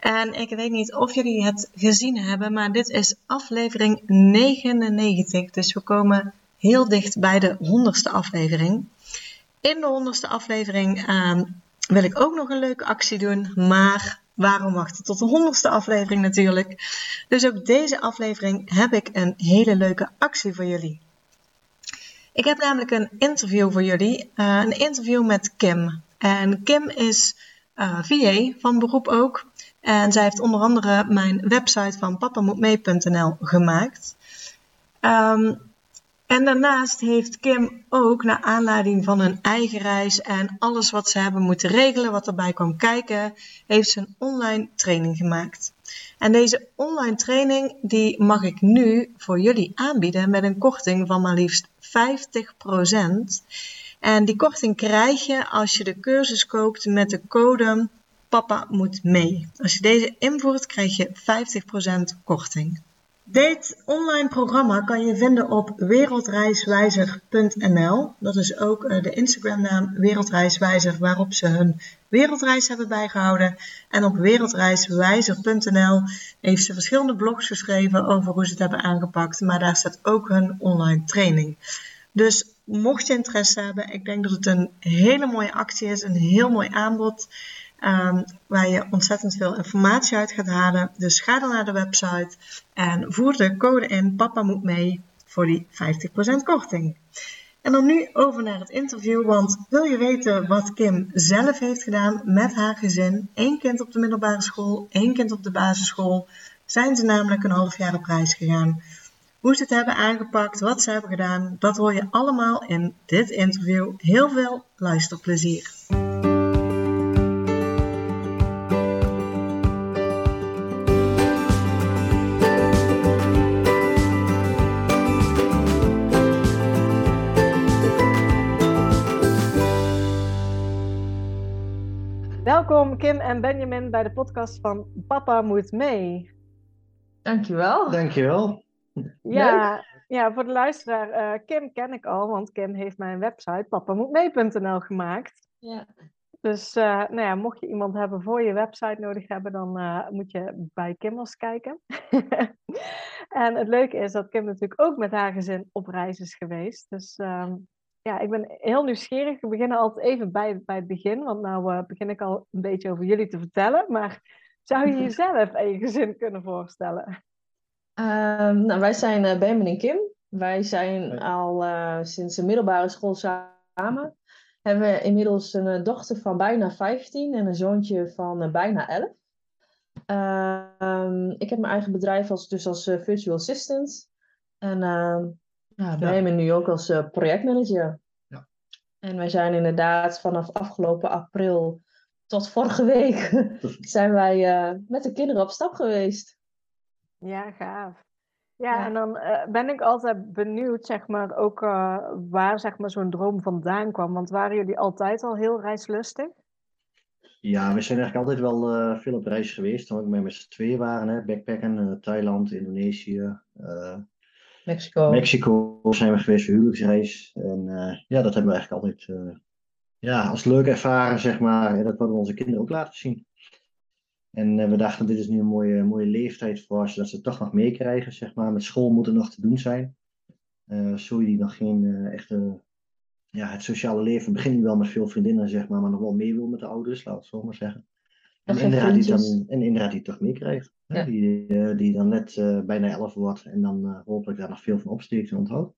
En ik weet niet of jullie het gezien hebben, maar dit is aflevering 99. Dus we komen heel dicht bij de 100ste aflevering. In de 100ste aflevering uh, wil ik ook nog een leuke actie doen, maar waarom wachten tot de 100ste aflevering natuurlijk? Dus ook deze aflevering heb ik een hele leuke actie voor jullie. Ik heb namelijk een interview voor jullie, uh, een interview met Kim. En Kim is eh, VA van beroep ook. En zij heeft onder andere mijn website van papamoetmee.nl gemaakt. Um, en daarnaast heeft Kim ook, naar aanleiding van hun eigen reis en alles wat ze hebben moeten regelen, wat erbij kwam kijken, heeft ze een online training gemaakt. En deze online training die mag ik nu voor jullie aanbieden met een korting van maar liefst 50%. En die korting krijg je als je de cursus koopt met de code Papa moet mee. Als je deze invoert, krijg je 50% korting. Dit online programma kan je vinden op wereldreiswijzer.nl. Dat is ook uh, de Instagram-naam Wereldreiswijzer, waarop ze hun wereldreis hebben bijgehouden. En op wereldreiswijzer.nl heeft ze verschillende blogs geschreven over hoe ze het hebben aangepakt. Maar daar staat ook hun online training. Dus mocht je interesse hebben, ik denk dat het een hele mooie actie is, een heel mooi aanbod. Um, waar je ontzettend veel informatie uit gaat halen. Dus ga dan naar de website en voer de code in Papa moet mee voor die 50% korting. En dan nu over naar het interview, want wil je weten wat Kim zelf heeft gedaan met haar gezin? Eén kind op de middelbare school, één kind op de basisschool. Zijn ze namelijk een half jaar op reis gegaan. Hoe ze het hebben aangepakt, wat ze hebben gedaan, dat hoor je allemaal in dit interview. Heel veel luisterplezier. Welkom Kim en Benjamin bij de podcast van Papa Moet Mee. Dankjewel. Dankjewel. Ja, ja voor de luisteraar, uh, Kim ken ik al, want Kim heeft mijn website papamoetmee.nl gemaakt. Ja. Dus uh, nou ja, mocht je iemand hebben voor je website nodig hebben, dan uh, moet je bij Kimmels kijken. en het leuke is dat Kim natuurlijk ook met haar gezin op reis is geweest. Dus ehm, ja, ik ben heel nieuwsgierig. We beginnen altijd even bij, bij het begin, want nou uh, begin ik al een beetje over jullie te vertellen. Maar zou je jezelf en je gezin kunnen voorstellen? Um, nou, wij zijn uh, Benjamin en Kim. Wij zijn al uh, sinds de middelbare school samen. Hebben we inmiddels een dochter van bijna 15 en een zoontje van bijna 11. Um, ik heb mijn eigen bedrijf als, dus als virtual assistant. En ehm, ja, wij ja. nu ook als uh, projectmanager. Ja. En wij zijn inderdaad vanaf afgelopen april tot vorige week zijn wij uh, met de kinderen op stap geweest. Ja, gaaf. Ja, ja. en dan uh, ben ik altijd benieuwd, zeg maar, ook waar zeg maar, zo'n droom vandaan kwam. Want waren jullie altijd al heel reislustig? Ja, we zijn eigenlijk altijd wel veel op reis geweest. Toen we met z'n twee waren, hè, backpacken, Thailand, Indonesië, Mexico. Mexico zijn we geweest voor huwelijksreis. En uh, ja, dat hebben we eigenlijk altijd uh, ja, als leuk ervaren, zeg maar. En dat willen we onze kinderen ook laten zien. En uh, we dachten, dit is nu een mooie, mooie leeftijd voor ze, dat ze het toch nog meekrijgen, zeg maar. Met school moet er nog te doen zijn. zo die nog geen echte... Ja, het sociale leven begint nu wel met veel vriendinnen, zeg maar, maar nog wel mee wil met de ouders, laat het zo maar zeggen. En inderdaad, die dan, en inderdaad die toch meekrijgt. Ja. Die, uh, die dan net uh, bijna 11 wordt en dan uh, hopelijk daar nog veel van opsteekt en onthoudt.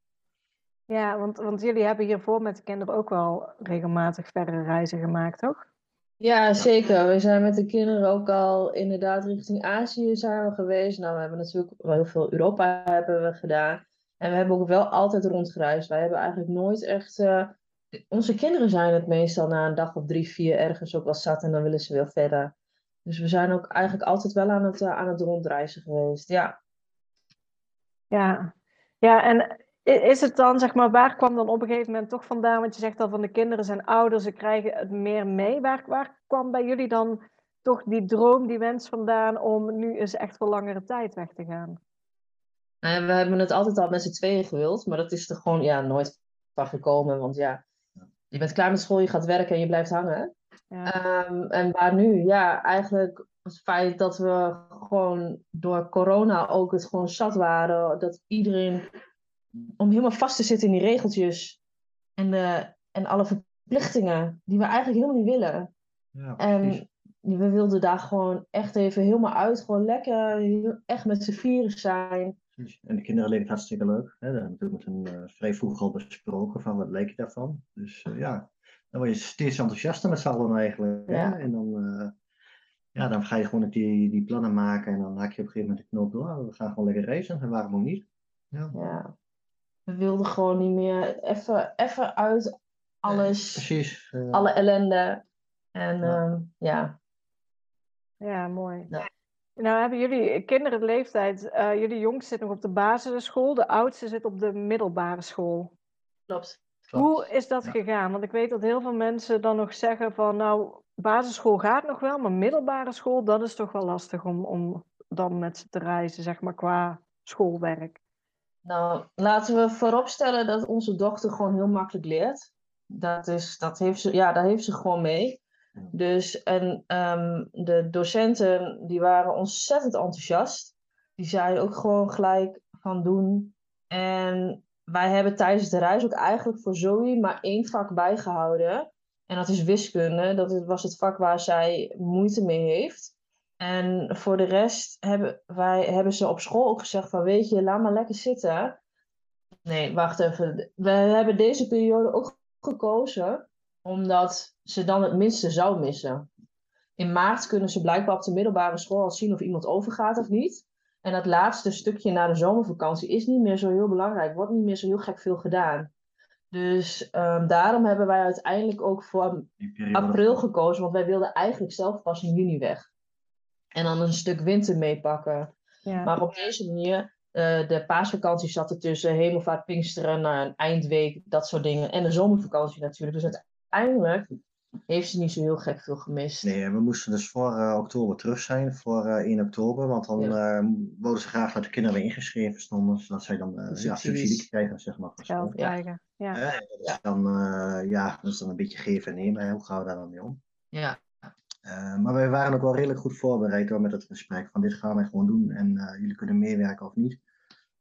Ja, want, want jullie hebben hiervoor met de kinderen ook wel regelmatig verre reizen gemaakt, toch? Ja, zeker. We zijn met de kinderen ook al inderdaad richting Azië zijn we geweest. Nou, we hebben natuurlijk wel heel veel Europa hebben we gedaan. En we hebben ook wel altijd rondgereisd. Wij hebben eigenlijk nooit echt... Onze kinderen zijn het meestal na een dag of drie, vier ergens ook wel zat en dan willen ze weer verder. Dus we zijn ook eigenlijk altijd wel aan het, uh, aan het rondreizen geweest, ja. Ja, Ja, en is het dan, zeg maar, waar kwam dan op een gegeven moment toch vandaan? Want je zegt al van de kinderen zijn ouder, ze krijgen het meer mee. Waar, waar kwam bij jullie dan toch die droom, die wens vandaan om nu eens echt voor langere tijd weg te gaan? Nou ja, we hebben het altijd al met z'n tweeën gewild, maar dat is er gewoon ja, nooit van gekomen. Want ja, je bent klaar met school, je gaat werken en je blijft hangen. Ja. Ehm, en waar nu? Ja, eigenlijk het feit dat we gewoon door corona ook het gewoon zat waren. Dat iedereen, om helemaal vast te zitten in die regeltjes en, de, en alle verplichtingen die we eigenlijk helemaal niet willen. Ja, en we wilden daar gewoon echt even helemaal uit. Gewoon lekker, echt met z'n vieren zijn. En de kinderen leken het hartstikke leuk. Hè? Dat hebben we met een uh, vrij vroeg al besproken van wat leek je daarvan. Dus uh, ja, dan word je steeds enthousiaster met z'n allen eigenlijk. Ja. En dan, uh, ja, dan ga je gewoon die, die plannen maken en dan haak je op een gegeven moment de knoop door. We gaan gewoon lekker racen en waarom ook niet. Ja. ja. We wilden gewoon niet meer even, even uit alles. precies. alle ellende. En ja. Ehm, ja. Ja, mooi. Ja. Nou hebben jullie kinderen de leeftijd, uh, jullie jongste zit nog op de basisschool, de oudste zit op de middelbare school. Klopt. Hoe is dat gegaan? Want ik weet dat heel veel mensen dan nog zeggen van nou, basisschool gaat nog wel, maar middelbare school, dat is toch wel lastig om, om dan met ze te reizen, zeg maar, qua schoolwerk. Nou, laten we vooropstellen dat onze dochter gewoon heel makkelijk leert. Dat, is, dat, heeft ze, ja, daar heeft ze gewoon mee. Dus en um, de docenten die waren ontzettend enthousiast. Die zeiden ook gewoon gelijk van doen. En wij hebben tijdens de reis ook eigenlijk voor Zoe maar één vak bijgehouden. En dat is wiskunde. Dat was het vak waar zij moeite mee heeft. En voor de rest hebben, wij, hebben ze op school ook gezegd van weet je, laat maar lekker zitten. Nee, wacht even. We hebben deze periode ook gekozen omdat ze dan het minste zou missen. In maart kunnen ze blijkbaar op de middelbare school al zien of iemand overgaat of niet. En dat laatste stukje na de zomervakantie is niet meer zo heel belangrijk, wordt niet meer zo heel gek veel gedaan. Dus um, daarom hebben wij uiteindelijk ook voor april gekozen, want wij wilden eigenlijk zelf pas in juni weg. En dan een stuk winter meepakken. Ja. Maar op deze manier, uh, de paasvakantie zat er tussen, hemelvaart, pinksteren, naar een eindweek, dat soort dingen. En de zomervakantie natuurlijk. Dus uiteindelijk heeft ze niet zo heel gek veel gemist. Nee, we moesten dus voor uh, oktober terug zijn, voor uh, 1 oktober. Want dan ja. uh, wilden ze graag dat de kinderen weer ingeschreven stonden, zodat zij dan ja, subsidie krijgen, zeg maar. Geld krijgen, ja. ja. dat, is dan, ja, dat is dan een beetje geven en nemen. Hoe gaan we daar dan mee om? Ja. maar wij waren ook wel redelijk goed voorbereid hoor, met het gesprek. Van dit gaan wij gewoon doen en jullie kunnen meewerken of niet.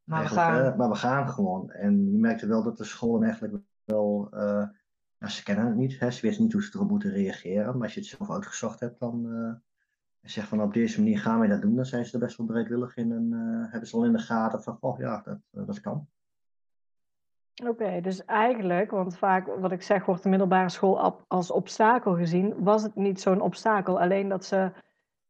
Maar we gaan. maar we gaan gewoon. En je merkte wel dat de scholen eigenlijk wel nou, ze kennen het niet, hè? ze wisten niet hoe ze erop moeten reageren. Maar als je het zelf uitgezocht hebt, dan uh, zeg van op deze manier gaan wij dat doen, dan zijn ze er best wel bereidwillig in en uh, hebben ze al in de gaten van, oh ja, dat, uh, dat kan. Oké, dus eigenlijk, want vaak wat ik zeg wordt de middelbare school als obstakel gezien, was het niet zo'n obstakel. Alleen dat ze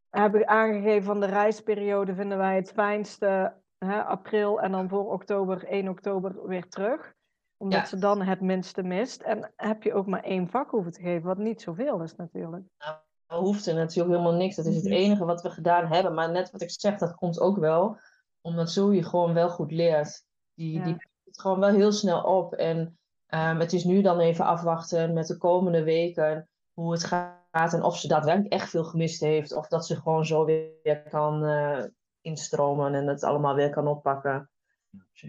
hebben aangegeven van de reisperiode vinden wij het fijnste hè, april en dan voor oktober, 1 oktober weer terug omdat ze dan het minste mist. En heb je ook maar één vak hoeven te geven, wat niet zoveel is natuurlijk. Nou, hoeft er natuurlijk helemaal niks. Dat is het enige wat we gedaan hebben. Maar net wat ik zeg, dat komt ook wel. Omdat zo je gewoon wel goed leert. Die, ja. die het gewoon wel heel snel op. En um, het is nu dan even afwachten met de komende weken hoe het gaat. En of ze daadwerkelijk echt veel gemist heeft. Of dat ze gewoon zo weer kan uh, instromen en het allemaal weer kan oppakken.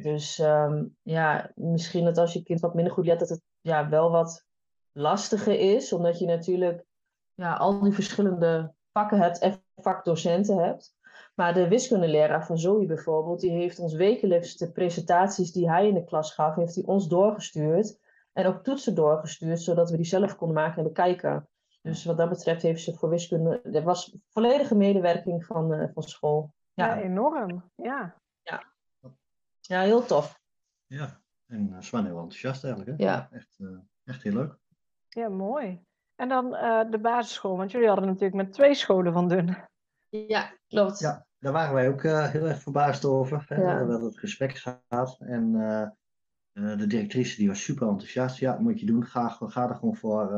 Dus um, ja, misschien dat als je kind wat minder goed let, dat het ja, wel wat lastiger is. Omdat je natuurlijk ja, al die verschillende vakken hebt en vakdocenten hebt. Maar de wiskundeleraar van Zoe bijvoorbeeld, die heeft ons wekelijks de presentaties die hij in de klas gaf, heeft hij ons doorgestuurd. En ook toetsen doorgestuurd, zodat we die zelf konden maken en bekijken. Dus wat dat betreft heeft ze voor wiskunde, er was volledige medewerking van, uh, van school. Ja. ja, enorm. Ja. Ja, heel tof. Ja, en uh, Sven heel enthousiast eigenlijk. Hè? Ja. Echt, uh, echt heel leuk. Ja, mooi. En dan uh, de basisschool, want jullie hadden natuurlijk met twee scholen van doen. Ja, klopt. Ja, daar waren wij ook heel erg verbaasd over. Hè? Ja. We hebben het gesprek gehad en de directrice die was super enthousiast. Ja, dat moet je doen. Ga, ga er gewoon voor.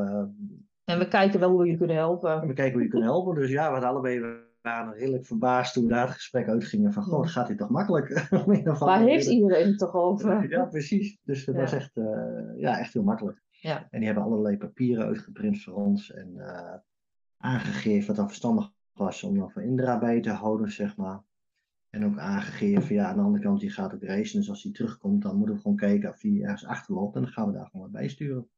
en we kijken wel hoe we je kunnen helpen. En we kijken hoe je kunnen helpen. Dus ja, we hadden allebei waren redelijk verbaasd toen we daar het gesprek uitgingen van, goh, gaat dit toch makkelijk? Waar heeft iedereen het toch over? Ja, precies. Dus Ja. was echt, eh, ja, echt heel makkelijk. Ja. En die hebben allerlei papieren uitgeprint voor ons en eh, aangegeven wat dan verstandig was om dan voor Indra bij te houden, zeg maar. En ook aangegeven, ja, aan de andere kant, die gaat ook racen. Dus als hij terugkomt, dan moeten we gewoon kijken of hij ergens achterloopt. En dan gaan we daar gewoon wat bij sturen.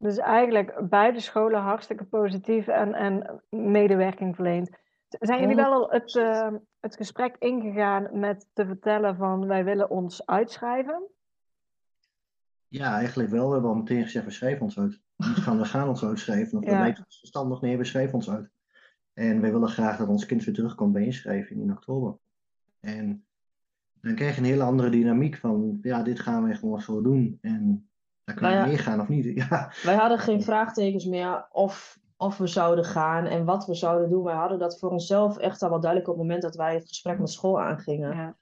Dus eigenlijk beide scholen hartstikke positief en, en medewerking verleend. Zijn jullie wel al het, eh, het gesprek ingegaan met te vertellen van wij willen ons uitschrijven? Ja, eigenlijk wel. We hebben al meteen gezegd, we schrijven ons uit. Niet van, we gaan ons uitschrijven. Of Ja. lijkt ons verstandig. Nee, we schrijven ons uit. En wij willen graag dat ons kind weer terugkomt bij inschrijving in oktober. En dan krijg je een hele andere dynamiek van, ja, dit gaan we gewoon zo doen. En dan kan je Nou meegaan of niet. Ja, Wij hadden geen vraagtekens meer of, of we zouden gaan en wat we zouden doen. Wij hadden dat voor onszelf echt al wel duidelijk op het moment dat wij het gesprek met school aangingen. Ja.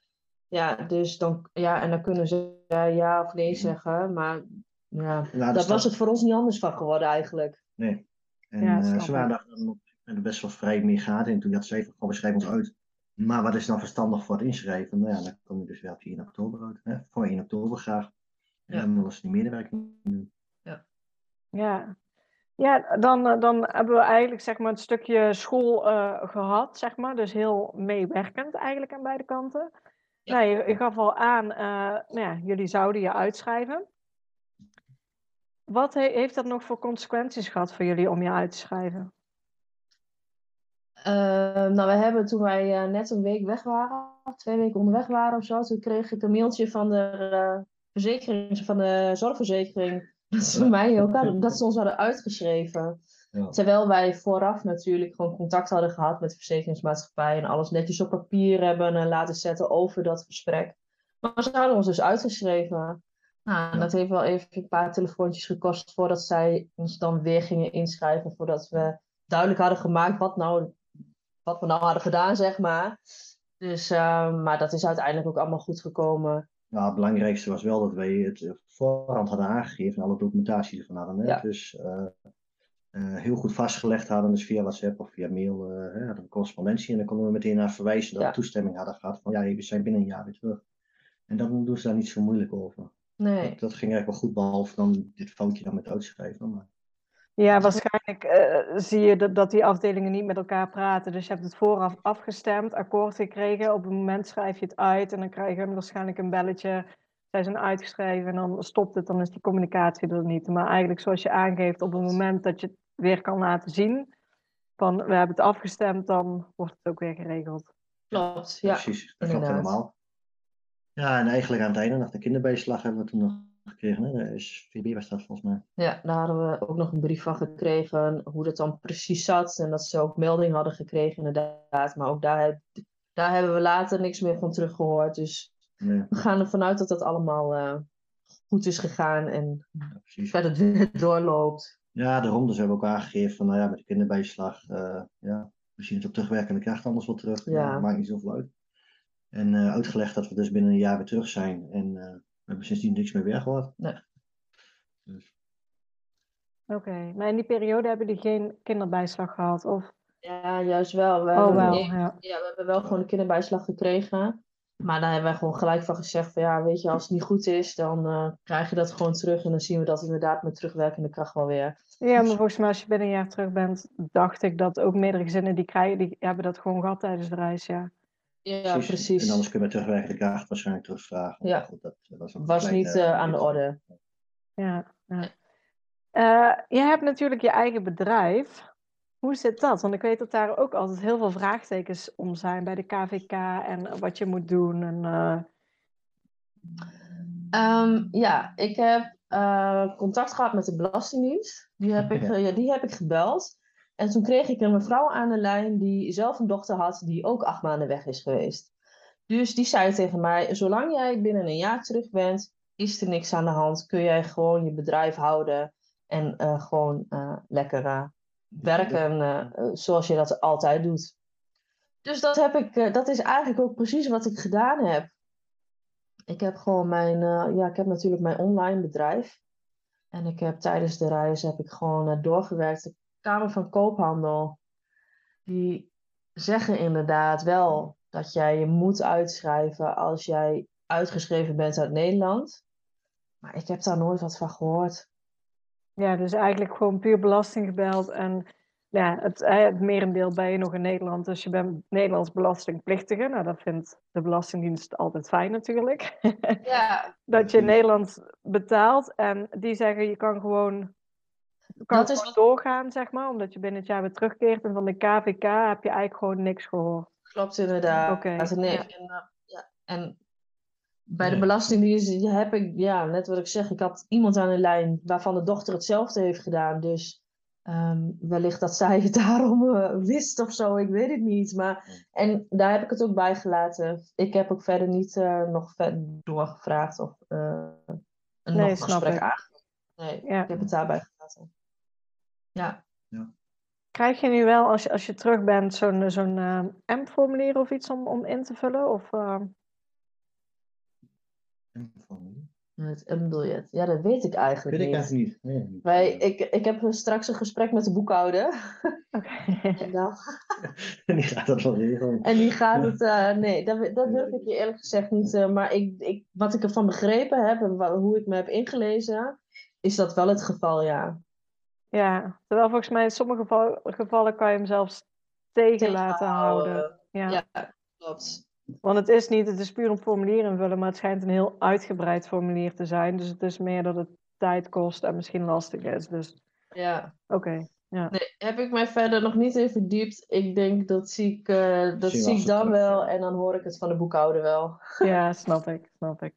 Ja, dus dan, ja, en dan kunnen ze ja of nee zeggen, maar ja, Nou, dat was het voor ons niet anders van geworden eigenlijk. Nee. En Ja, snap ze waren daar dan er best wel vrij mee gaat. En toen had ze even, we schrijven ons uit. Maar wat is dan verstandig voor het inschrijven? Nou ja, dan kom je dus wel op 1 oktober uit. Hè? Voor 1 oktober graag. En Ja. dan willen ze die medewerking doen. Ja, ja dan, eh, dan hebben we eigenlijk zeg maar, het stukje school eh, gehad, zeg maar. Dus heel meewerkend eigenlijk aan beide kanten. Ja. Nou, je, je gaf al aan, eh, nou ja, jullie zouden je uitschrijven. Wat he- heeft dat nog voor consequenties gehad voor jullie om je uit te schrijven? Eh, nou, we hebben toen wij eh, net een week weg waren, twee weken onderweg waren of zo, toen kreeg ik een mailtje van de, eh, verzekering, van de zorgverzekering dat ze, mij ook hadden, dat ze ons hadden uitgeschreven. Ja. Terwijl wij vooraf natuurlijk gewoon contact hadden gehad met de verzekeringsmaatschappij en alles netjes op papier hebben laten zetten over dat gesprek. Maar ze hadden ons dus uitgeschreven. Nou, en dat heeft wel even een paar telefoontjes gekost voordat zij ons dan weer gingen inschrijven, voordat we duidelijk hadden gemaakt wat, nou, wat we nou hadden gedaan, zeg maar. Dus, eh, maar dat is uiteindelijk ook allemaal goed gekomen. Nou, het belangrijkste was wel dat wij het voorhand hadden aangegeven en alle documentatie ervan hadden. Hè? Ja. Dus eh, eh, heel goed vastgelegd hadden, dus via WhatsApp of via mail, eh, hè, hadden we correspondentie. En dan konden we meteen naar verwijzen dat Ja. we toestemming hadden gehad van ja, we zijn binnen een jaar weer terug. En dan doen ze daar niet zo moeilijk over. Nee. Dat, dat ging eigenlijk wel goed, behalve dan dit foutje dan met uitschrijven. Maar, Ja, waarschijnlijk eh, zie je dat, dat die afdelingen niet met elkaar praten. Dus je hebt het vooraf afgestemd, akkoord gekregen. Op het moment schrijf je het uit en dan krijg je waarschijnlijk een belletje. Zij zijn uitgeschreven en dan stopt het, dan is die communicatie er niet. Maar eigenlijk zoals je aangeeft, op het moment dat je het weer kan laten zien, van we hebben het afgestemd, dan wordt het ook weer geregeld. Klopt, ja. precies, dat klopt helemaal. Ja, en eigenlijk aan het einde, nog de kinderbijslag hebben we toen nog gekregen. Hè? De SVB was dat volgens mij. Ja, daar hadden we ook nog een brief van gekregen, hoe dat dan precies zat. En dat ze ook melding hadden gekregen, inderdaad. Maar ook daar, daar hebben we later niks meer van teruggehoord. Dus Nee, we gaan ervan uit dat dat allemaal eh, goed is gegaan en ja, precies. verder doorloopt. Ja, de rondes hebben ook aangegeven van, nou ja, met de kinderbijslag, eh, ja, we zien het op terugwerkende kracht anders wel terug. Ja. Dat maakt niet zoveel uit. En eh, uitgelegd dat we dus binnen een jaar weer terug zijn. En we hebben sindsdien niks meer weer gehoord. Nee. Dus, Oké, maar in die periode hebben jullie geen kinderbijslag gehad? Of... Ja, juist wel. We Oh, hebben, wel, nee, ja. ja, we hebben wel gewoon de kinderbijslag gekregen. Maar daar hebben wij gewoon gelijk van gezegd van ja, weet je, als het niet goed is, dan eh, krijg je dat gewoon terug. En dan zien we dat inderdaad met terugwerkende kracht wel weer. Ja, maar volgens mij als je binnen een jaar terug bent, dacht ik dat ook meerdere gezinnen die krijgen, die hebben dat gewoon gehad tijdens de reis, ja. Ja, precies. En anders kunnen we terugwerkende kracht waarschijnlijk terugvragen. Ja. Goed, dat eh, was, Was niet eh, aan de orde. Ja, ja. Eh, je hebt natuurlijk je eigen bedrijf. Hoe zit dat? Want ik weet dat daar ook altijd heel veel vraagtekens om zijn bij de KVK en wat je moet doen. En, eh, Ehm, ja, ik heb eh, contact gehad met de Belastingdienst. Die heb, ik, Ja. ja, die heb ik gebeld. En toen kreeg ik een mevrouw aan de lijn die zelf een dochter had die ook acht maanden weg is geweest. Dus die zei tegen mij, zolang jij binnen een jaar terug bent, is er niks aan de hand. Kun jij gewoon je bedrijf houden en eh, gewoon eh, lekker eh, werken zoals je dat altijd doet. Dus dat, heb ik, dat is eigenlijk ook precies wat ik gedaan heb. Ik heb gewoon mijn, ja, ik heb natuurlijk mijn online bedrijf. En ik heb tijdens de reis heb ik gewoon doorgewerkt. Kamer van Koophandel, die zeggen inderdaad wel dat jij je moet uitschrijven als jij uitgeschreven bent uit Nederland. Maar ik heb daar nooit wat van gehoord. Ja, dus eigenlijk gewoon puur belasting gebeld. En ja, het, het merendeel ben je nog in Nederland. Dus je bent Nederlands belastingplichtige. Nou, dat vindt de Belastingdienst altijd fijn natuurlijk. Ja, dat je in Nederland betaalt. En die zeggen je kan gewoon, kan Dat is gewoon doorgaan, zeg maar. Omdat je binnen het jaar weer terugkeert. En van de KVK heb je eigenlijk gewoon niks gehoord. klopt inderdaad. Oké, Nee, ja. en, uh, ja, en bij de. Belastingdienst heb ik, ja, net wat ik zeg, ik had iemand aan de lijn waarvan de dochter hetzelfde heeft gedaan. Dus ehm, wellicht dat zij het daarom eh, wist of zo, ik weet het niet. Maar, en daar heb ik het ook bij gelaten. Ik heb ook verder niet eh, nog verder doorgevraagd of eh, een Nee, nog snap gesprek ik. Nee, Ja. ik heb het daarbij gelaten. Ja. Krijg je nu wel, als je, als je terug bent, zo'n zo'n eh, AMP-formulier of iets om, om in te vullen? Of, eh, Het biljet. Ja, dat weet ik eigenlijk Weet ik niet. eigenlijk niet. Nee, niet. Wij, ik, ik heb straks een gesprek met de boekhouder. Oké. En, dan, Die gaat dat wel regelen. en die gaat het. eh, nee, dat, dat durf ik je eerlijk gezegd niet. eh, maar ik, ik, wat ik ervan begrepen heb en hoe ik me heb ingelezen, is dat wel het geval, ja. Ja, terwijl volgens mij in sommige geval- gevallen kan je hem zelfs tegen laten houden. Ja. Ja, klopt. Want het is niet, het is puur een formulier invullen, maar het schijnt een heel uitgebreid formulier te zijn. Dus het is meer dat het tijd kost en misschien lastig is. Dus Ja. oké, ja. Nee, heb ik mij verder nog niet in verdiept. Ik denk dat zie ik, eh, dat Zie je ik dan terug, wel en dan hoor ik het van de boekhouder wel. Ja, snap ik, snap ik.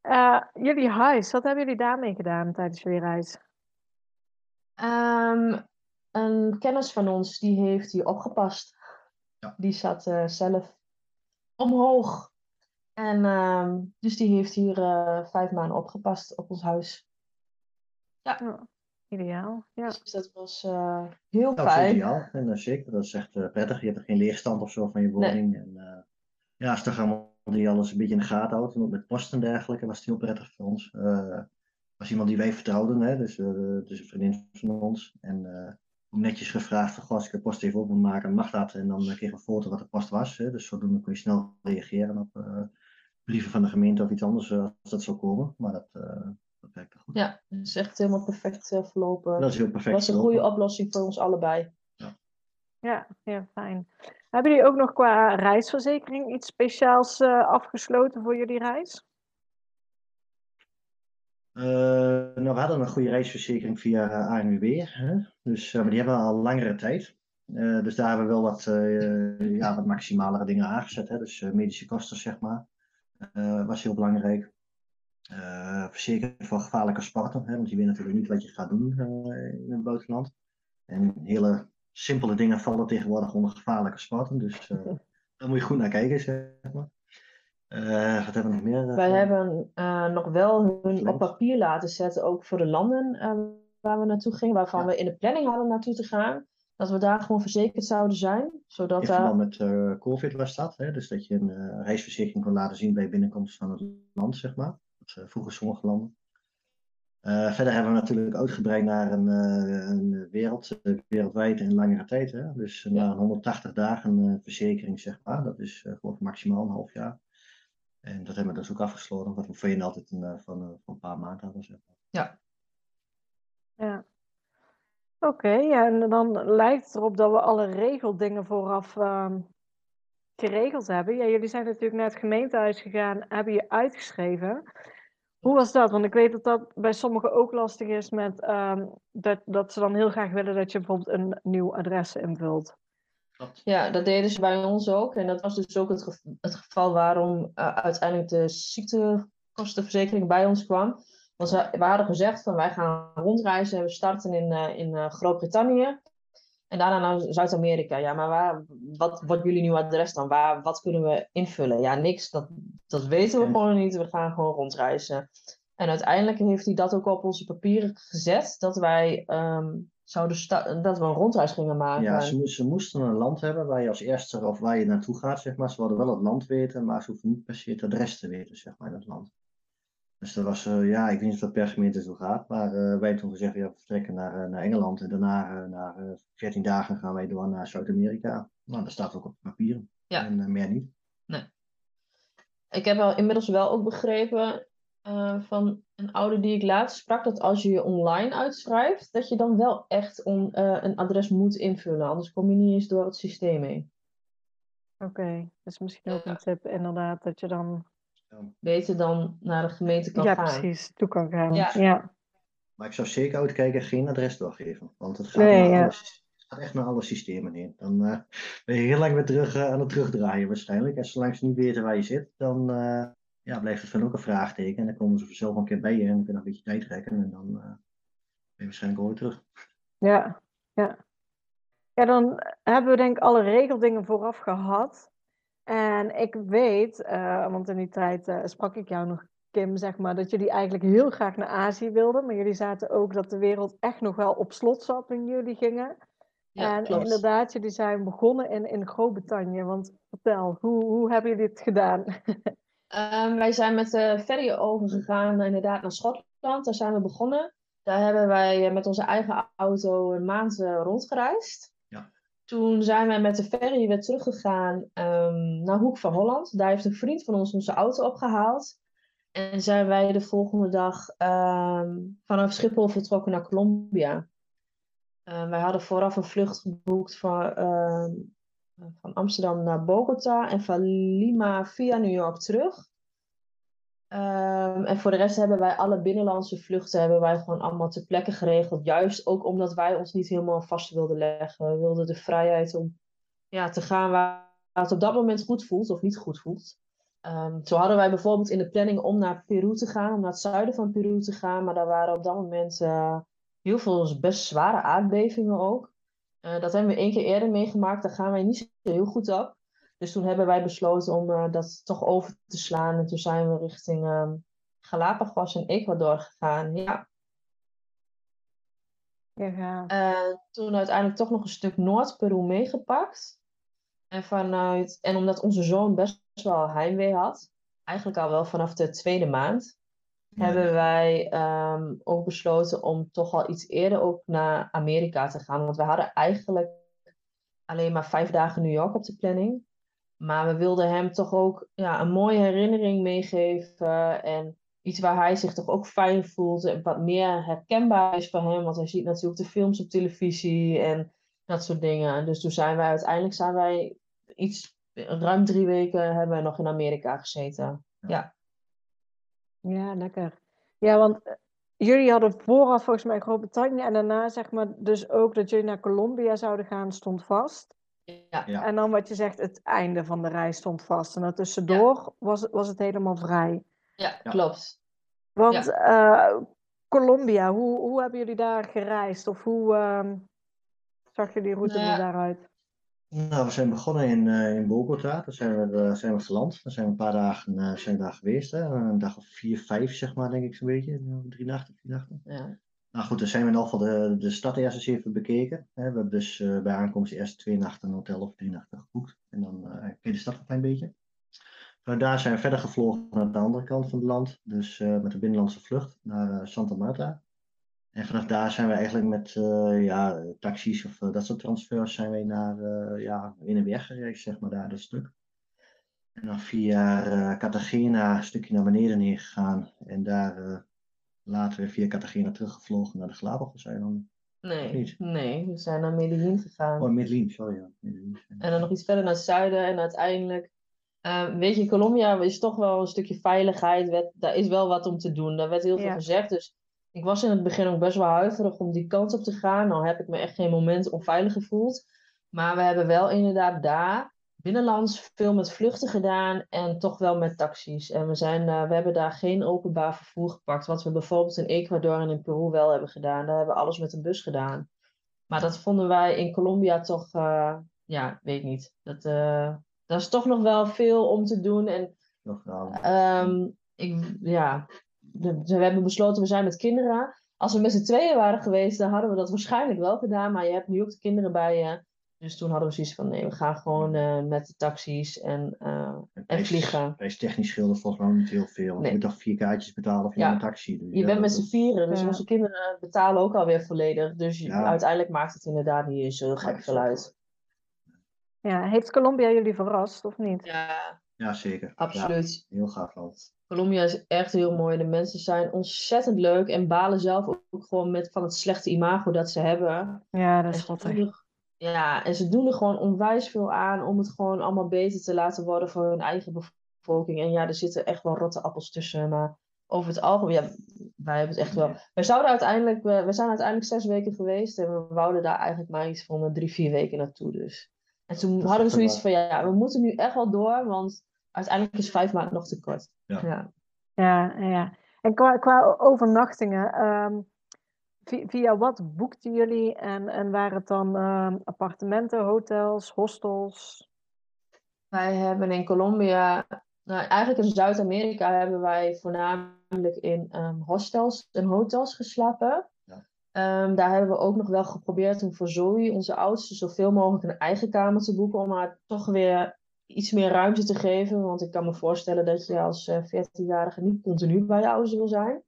Eh, jullie huis, wat hebben jullie daarmee gedaan tijdens jullie reis? Ehm, een kennis van ons die heeft hier opgepast. Ja. Die zat eh, zelf omhoog. En ehm, dus die heeft hier eh, vijf maanden opgepast op ons huis. Ideaal, ja. Dus dat was eh, heel dat is fijn. ideaal. En zeker, dat is echt eh, prettig. Je hebt er geen leegstand of zo van je Nee. woning. En, eh, ja, als toch allemaal die alles een beetje in de gaten houdt. En ook met post en dergelijke was het heel prettig voor ons. Eh was iemand die wij vertrouwden, hè? Dus, eh, het is een vriendin van ons. En eh, netjes gevraagd van, goh, als ik de post even op moet maken, mag dat? En dan eh, kreeg ik een foto wat de post was. Hè? Dus zodoende kon je snel reageren op eh, brieven van de gemeente of iets anders als dat zou komen. Maar dat, eh dat werkte goed. Ja, het is echt helemaal perfect verlopen. Dat is heel perfect. was een goede oplossing voor ons allebei. Ja, ja, fijn. Hebben jullie ook nog qua reisverzekering iets speciaals eh, afgesloten voor jullie reis? Eh, nou, we hadden een goede reisverzekering via eh, ANWB, hè? Dus, eh, maar die hebben we al langere tijd. Dus daar hebben we wel wat, eh, ja, wat maximalere dingen aangezet. Hè? Dus medische kosten, zeg maar. Was heel belangrijk. Verzekering voor gevaarlijke sporten, hè? want je weet natuurlijk niet wat je gaat doen in het buitenland. En hele simpele dingen vallen tegenwoordig onder gevaarlijke sporten. Dus daar moet je goed naar kijken, zeg maar. Eh, wat hebben we nog meer? eh, Wij gedaan? hebben eh, nog wel hun op papier laten zetten, ook voor de landen eh, waar we naartoe gingen, waarvan Ja. we in de planning hadden naartoe te gaan. Dat we daar gewoon verzekerd zouden zijn. Zodat In verband met eh, COVID was dat. Hè? Dus dat je een eh, reisverzekering kon laten zien bij binnenkomst van het land, zeg maar. Dat eh, vroeger sommige landen. Eh, verder hebben we natuurlijk uitgebreid naar een, eh, een wereld, eh, wereldwijd en langere tijd. Hè? Dus eh, naar een 180 dagen eh, verzekering, zeg maar. Dat is eh, gewoon maximaal een half jaar. En dat hebben we dus ook afgesloten, wat we voorheen altijd een, eh, van, eh, van een paar maanden hadden. Zeg maar. Ja. Oké, ja, en dan lijkt het erop dat we alle regeldingen vooraf ehm, geregeld hebben. Ja, jullie zijn natuurlijk naar het gemeentehuis gegaan, hebben je uitgeschreven. Hoe was dat? Want ik weet dat dat bij sommigen ook lastig is met ehm, dat, dat ze dan heel graag willen dat je bijvoorbeeld een nieuw adres invult. Klopt. ja, dat deden ze bij ons ook. En dat was dus ook het, gev- het geval waarom eh, uiteindelijk de ziektekostenverzekering bij ons kwam. Want we, we hadden gezegd van wij gaan rondreizen. We starten in, eh, in eh, Groot-Brittannië. En daarna naar Zuid-Amerika. Ja, maar waar, wat wordt jullie nieuw adres dan? Waar, wat kunnen we invullen? Ja, niks. Dat, dat weten we gewoon niet. We gaan gewoon rondreizen. En uiteindelijk heeft hij dat ook op onze papieren gezet. Dat wij ehm, zouden sta- dat we een rondreis gingen maken. Ja, ze, ze moesten een land hebben waar je als eerste of waar je naartoe gaat, zeg maar. Ze wilden wel het land weten, maar ze hoeven niet per se het adres te weten, zeg maar, in het land. Dus dat was, eh, ja, ik weet niet of dat per gemeente zo gaat, maar eh, wij hebben toen gezegd, ja, we vertrekken naar, eh, naar Engeland en daarna na 14 dagen gaan wij door naar Zuid-Amerika. Nou, dat staat ook op papier. Ja. En meer niet. Nee. Ik heb al inmiddels wel ook begrepen van een ouder die ik laatst sprak, dat als je je online uitschrijft, dat je dan wel echt on, een adres moet invullen, anders kom je niet eens door het systeem heen. Oké, dat is misschien ook een tip inderdaad, dat je dan beter dan naar de gemeente kan ja, gaan. Ja, precies, toe kan gaan. Ja. ja. Maar ik zou zeker uitkijken geen adres doorgeven, want het gaat, nee, ja. alles, het gaat echt naar alle systemen heen. Dan uh, ben je heel lang weer terug uh, aan het terugdraaien waarschijnlijk. En zolang ze niet weten waar je zit, dan ja, blijft het van ook een vraagteken. En dan komen ze vanzelf een keer bij je en dan kun je een beetje tijd trekken en dan ben je waarschijnlijk ooit terug. Ja, ja. Ja, dan hebben we denk ik alle regeldingen vooraf gehad. En ik weet, uh, want in die tijd uh, sprak ik jou nog, Kim, zeg maar, dat jullie eigenlijk heel graag naar Azië wilden. Maar jullie zaten ook dat de wereld echt nog wel op slot zat toen jullie gingen. Ja, en klopt. inderdaad, jullie zijn begonnen in, in Groot-Brittannië. Want vertel, hoe, hoe hebben jullie het gedaan? um, wij zijn met de ferry overgegaan inderdaad naar Schotland. Daar zijn we begonnen. Daar hebben wij eh, met onze eigen auto een maand rondgereisd. Toen zijn wij met de ferry weer teruggegaan um, naar Hoek van Holland. Daar heeft een vriend van ons onze auto opgehaald. En zijn wij de volgende dag um, vanaf Schiphol vertrokken naar Colombia. Uh, wij hadden vooraf een vlucht geboekt van, uh, van Amsterdam naar Bogota en van Lima via New York terug. Um, en voor de rest hebben wij alle binnenlandse vluchten hebben wij gewoon allemaal ter plekke geregeld. Juist ook omdat wij ons niet helemaal vast wilden leggen. We wilden de vrijheid om ja, te gaan waar het op dat moment goed voelt of niet goed voelt. Um, zo hadden wij bijvoorbeeld in de planning om naar Peru te gaan, om naar het zuiden van Peru te gaan. Maar daar waren op dat moment uh, heel veel best zware aardbevingen ook. Uh, dat hebben we één keer eerder meegemaakt, daar gaan wij niet zo heel goed op. Dus toen hebben wij besloten om uh, dat toch over te slaan. En toen zijn we richting uh, Galapagos en Ecuador gegaan. Ja. ja. Uh, toen uiteindelijk toch nog een stuk Noord-Peru meegepakt. En, vanuit, en omdat onze zoon best wel heimwee had, eigenlijk al wel vanaf de tweede maand. Hebben wij um, ook besloten om toch al iets eerder ook naar Amerika te gaan. Want we hadden eigenlijk alleen maar vijf dagen New York op de planning. Maar we wilden hem toch ook ja, een mooie herinnering meegeven. En iets waar hij zich toch ook fijn voelt. En wat meer herkenbaar is voor hem. Want hij ziet natuurlijk de films op televisie en dat soort dingen. Dus toen zijn wij uiteindelijk zijn wij iets, ruim drie weken hebben we nog in Amerika gezeten. Ja. Ja, lekker. Ja, want eh, jullie hadden vooraf volgens mij Groot-Brittannië en daarna zeg maar dus ook dat jullie naar Colombia zouden gaan, stond vast. Ja. En dan wat je zegt, het einde van de reis stond vast. En daartussendoor ja. was, was het helemaal vrij. Ja, klopt. Want ja. Uh, Colombia, hoe, hoe hebben jullie daar gereisd? Of hoe uh, zag jullie route nou, daaruit? Nou, we zijn begonnen in, uh, in Bogota. Daar zijn we, uh, zijn we geland. Daar zijn we een paar dagen uh, zijn we daar geweest. Hè? Een dag of vier, vijf, zeg maar, denk ik zo'n beetje. Drie nachten, vier nachten. Ja. Nou goed, dan zijn we in ieder geval de, de stad eerst eens even bekeken. We hebben dus uh, bij aankomst eerst twee nachten een hotel of drie nachten geboekt. En dan ken je de stad een klein beetje. Vanuit daar zijn we verder gevlogen naar de andere kant van het land. Dus met een binnenlandse vlucht naar Santa Marta. En vanaf daar zijn we eigenlijk met ja, taxis of dat soort transfers zijn we naar ja, in en weer gereisd, zeg maar, daar dat stuk. En dan via Cartagena een stukje naar beneden heen gegaan. En daar later weer via Cartagena teruggevlogen naar de Galapagos-eilanden. Nee, nee, we zijn naar Medellin gegaan. Oh, Medellin, sorry. Ja. Medellin. En dan nog iets verder naar het zuiden en uiteindelijk... Uh, weet je, Colombia is toch wel een stukje veiligheid. Werd, daar is wel wat om te doen. Daar werd heel veel ja. gezegd. Dus ik was in het begin ook best wel huiverig om die kant op te gaan. Nou heb ik me echt geen moment onveilig gevoeld. Maar we hebben wel inderdaad daar binnenlands veel met vluchten gedaan en toch wel met taxis. En we, zijn, uh, we hebben daar geen openbaar vervoer gepakt, wat we bijvoorbeeld in Ecuador en in Peru wel hebben gedaan. Daar hebben we alles met een bus gedaan. Maar dat vonden wij in Colombia toch, uh, ja, weet niet. Dat, uh, dat is toch nog wel veel om te doen. En um, ik, ja, de, we hebben besloten, we zijn met kinderen. Als we met z'n tweeën waren geweest, dan hadden we dat waarschijnlijk wel gedaan. Maar je hebt nu ook de kinderen bij je. Dus toen hadden we zoiets van, nee, we gaan gewoon uh, met de taxis en, uh, en vliegen. technisch scheelde volgens mij niet heel veel. Want nee. je moet toch vier kaartjes betalen voor ja. een taxi. Dus je bent met z'n vieren, dus onze kinderen betalen ook alweer volledig. Dus ja. uiteindelijk maakt het inderdaad niet zo gek veel uit. Ja, heeft Colombia jullie verrast of niet? Ja, ja zeker. Absoluut. heel gaaf land. Colombia is echt heel mooi. De mensen zijn ontzettend leuk en balen zelf ook gewoon met van het slechte imago dat ze hebben. Ja, dat is schattig. Ja, en ze doen er gewoon onwijs veel aan om het gewoon allemaal beter te laten worden voor hun eigen bevolking. En ja, er zitten echt wel rotte appels tussen, maar over het algemeen, ja, wij hebben het echt wel. We zouden uiteindelijk, we, we zijn uiteindelijk zes weken geweest en we wouden daar eigenlijk maar iets van drie, vier weken naartoe. Dus. En toen hadden we zoiets van, ja, we moeten nu echt wel door, want uiteindelijk is vijf maanden nog te kort. Ja, ja, ja. ja. En qua, qua overnachtingen, um, via wat boekten jullie en, en waren het dan uh, appartementen, hotels, hostels? Wij hebben in Colombia, nou, eigenlijk in Zuid-Amerika hebben wij voornamelijk in um, hostels en hotels geslapen. Um, daar hebben we ook nog wel geprobeerd om voor Zoe, onze oudste, zoveel mogelijk een eigen kamer te boeken. Om haar toch weer iets meer ruimte te geven. Want ik kan me voorstellen dat je als 14-jarige eh, niet continu bij je ouders wil zijn.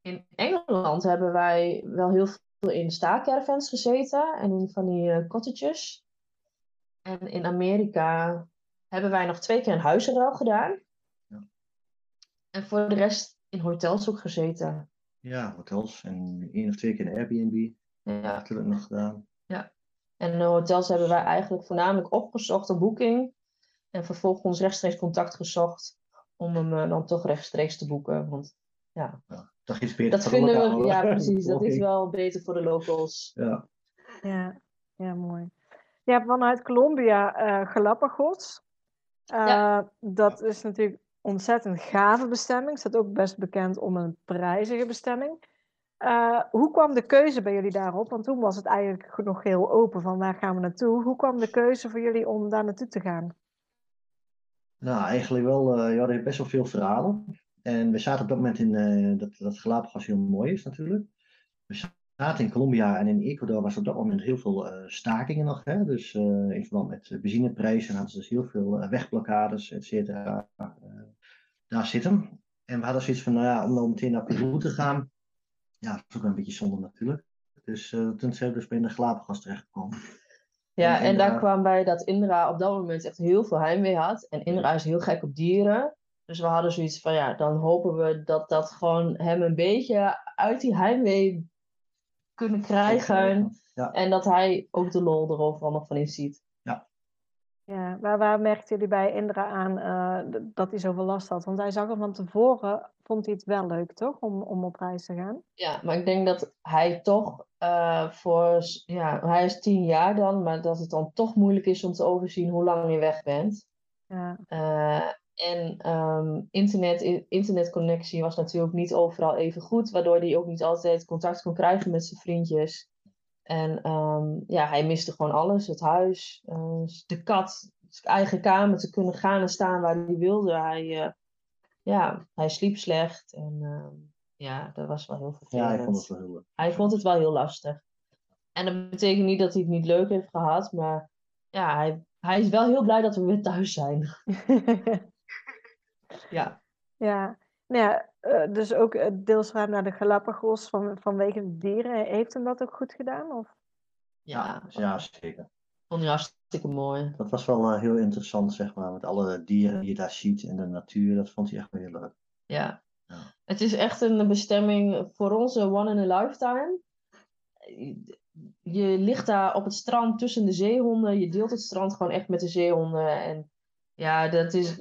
In Engeland hebben wij wel heel veel in staakcaravans gezeten en in van die uh, cottages. En in Amerika hebben wij nog twee keer een huizenruil gedaan. Ja. En voor de rest in hotels ook gezeten. Ja, hotels en één of twee keer een Airbnb. Ja. Natuurlijk nog gedaan. Ja. En de hotels hebben wij eigenlijk voornamelijk opgezocht op boeking. En vervolgens rechtstreeks contact gezocht om hem uh, dan toch rechtstreeks te boeken. Want ja, ja dat is beter dat vinden we, Ja, precies. Dat is wel beter voor de locals. Ja, ja, ja mooi. Je hebt vanuit Colombia uh, Galapagos. Uh, ja. Dat is natuurlijk ontzettend gave bestemming. Staat ook best bekend om een prijzige bestemming. Uh, hoe kwam de keuze bij jullie daarop? Want toen was het eigenlijk nog heel open van waar gaan we naartoe. Hoe kwam de keuze voor jullie om daar naartoe te gaan? Nou, eigenlijk wel, uh, ja, er heeft best wel veel verhalen. En we zaten op dat moment in, uh, dat, dat Galapagos heel mooi is natuurlijk. We zaten in Colombia en in Ecuador was op dat moment heel veel uh, stakingen nog. Hè? Dus uh, in verband met benzineprijzen hadden ze dus heel veel wegblokkades, et cetera. daar zitten. En we hadden zoiets van, nou ja, om dan meteen naar Peru te gaan. Ja, dat is ook een beetje zonde natuurlijk. Dus toen zijn we dus bij de Galapagos terechtgekomen. Ja, en, daar kwam bij dat Indra op dat moment echt heel veel heimwee had. En Indra is heel gek op dieren. Dus we hadden zoiets van, ja, dan hopen we dat dat gewoon hem een beetje uit die heimwee kunnen krijgen. Ja. En dat hij ook de lol er overal nog van in ziet. Ja. Waar, waar merkten jullie bij Indra aan uh, dat hij zoveel last had? Want hij zag hem van tevoren, vond hij het wel leuk, toch? Om, om op reis te gaan. Ja, maar ik denk dat hij toch uh, voor, ja, hij is tien jaar dan, maar dat het dan toch moeilijk is om te overzien hoe lang je weg bent. Ja. Uh, en um, internet, internetconnectie was natuurlijk niet overal even goed, waardoor hij ook niet altijd contact kon krijgen met zijn vriendjes. En um, ja, hij miste gewoon alles: het huis, uh, de kat, zijn eigen kamer te kunnen gaan en staan waar hij wilde. Hij, uh, ja, hij sliep slecht en uh, ja, dat was wel heel vervelend. Ja, hij vond het wel heel Hij vond het wel heel lastig. En dat betekent niet dat hij het niet leuk heeft gehad, maar ja, hij, hij is wel heel blij dat we weer thuis zijn. Ja. Ja, nou ja, uh, dus ook uh, deels naar de Galapagos van, vanwege de dieren. Heeft hem dat ook goed gedaan? Of? Ja, ja zeker. Vond hij hartstikke mooi. Dat was wel uh, heel interessant, zeg maar. Met alle dieren die je daar ziet en de natuur. Dat vond hij echt wel heel leuk. Ja. ja. Het is echt een bestemming voor ons, one in a lifetime. Je ligt daar op het strand tussen de zeehonden. Je deelt het strand gewoon echt met de zeehonden. En ja, dat is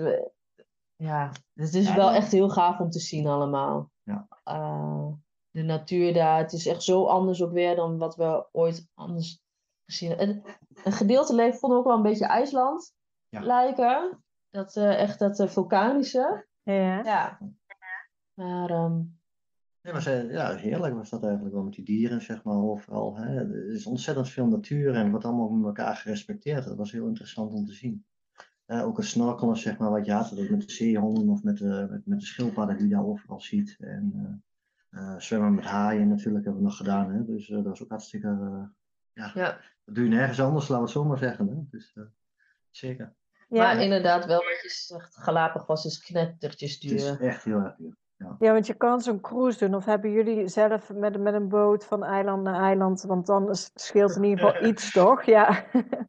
ja, het is wel echt heel gaaf om te zien allemaal. Ja. Uh, de natuur daar, het is echt zo anders ook weer dan wat we ooit anders gezien hebben. Een gedeelte leeft vond ook wel een beetje IJsland ja. lijken. Dat, uh, echt dat uh, vulkanische. Ja. ja. Maar... Um... Ja, was, ja, heerlijk was dat eigenlijk wel met die dieren, zeg maar, overal. Hè. Er is ontzettend veel natuur en wordt allemaal met elkaar gerespecteerd. Dat was heel interessant om te zien. Uh, ook het snorkelen, zeg maar, wat je had, dat met de zeehonden of met de, met, met de schildpadden die je daar overal ziet. En uh, zwemmen met haaien natuurlijk hebben we nog gedaan. Hè? Dus dat was ook hartstikke, ja, Ja. dat doe je nergens anders, laten we het zo maar zeggen. Hè? Dus, eh, zeker. Ja, maar inderdaad, wel wat je zegt, Galapagos is knettertjes Het is duur. echt heel erg duur. Ja, want je kan zo'n cruise doen. Of hebben jullie zelf met, met een boot van eiland naar eiland? Want dan is- scheelt in ieder geval iets, toch? Ja.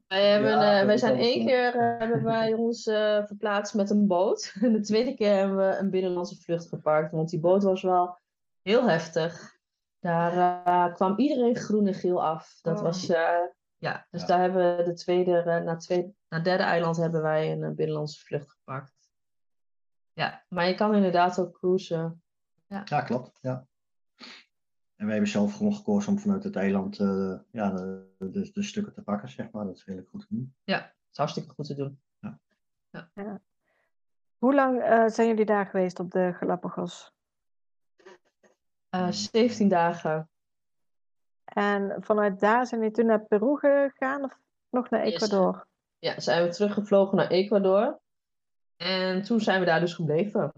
Wij, hebben, Ja, eh, wij zijn één keer eh, hebben wij ons eh, verplaatst met een boot. En de tweede keer hebben we een binnenlandse vlucht gepakt. Want die boot was wel heel heftig. Daar kwam iedereen groen en geel af. Dat Oh. was, eh, ja, dus Ja. daar hebben we de tweede, na, twee, na het derde eiland hebben wij een, binnenlandse vlucht gepakt. Ja, maar je kan inderdaad ook cruisen. Ja, klopt. Ja. En wij hebben zelf gewoon gekozen om vanuit het eiland eh, ja, de, de, de stukken te pakken, zeg maar. Dat is redelijk goed te doen. Ja, dat is hartstikke goed te doen. Hoe lang eh, zijn jullie daar geweest op de Galapagos? Eh 17 dagen. En vanuit daar zijn jullie toen naar Peru gegaan of nog naar Yes. Ecuador? Ja, zijn we teruggevlogen naar Ecuador. En toen zijn we daar dus gebleven.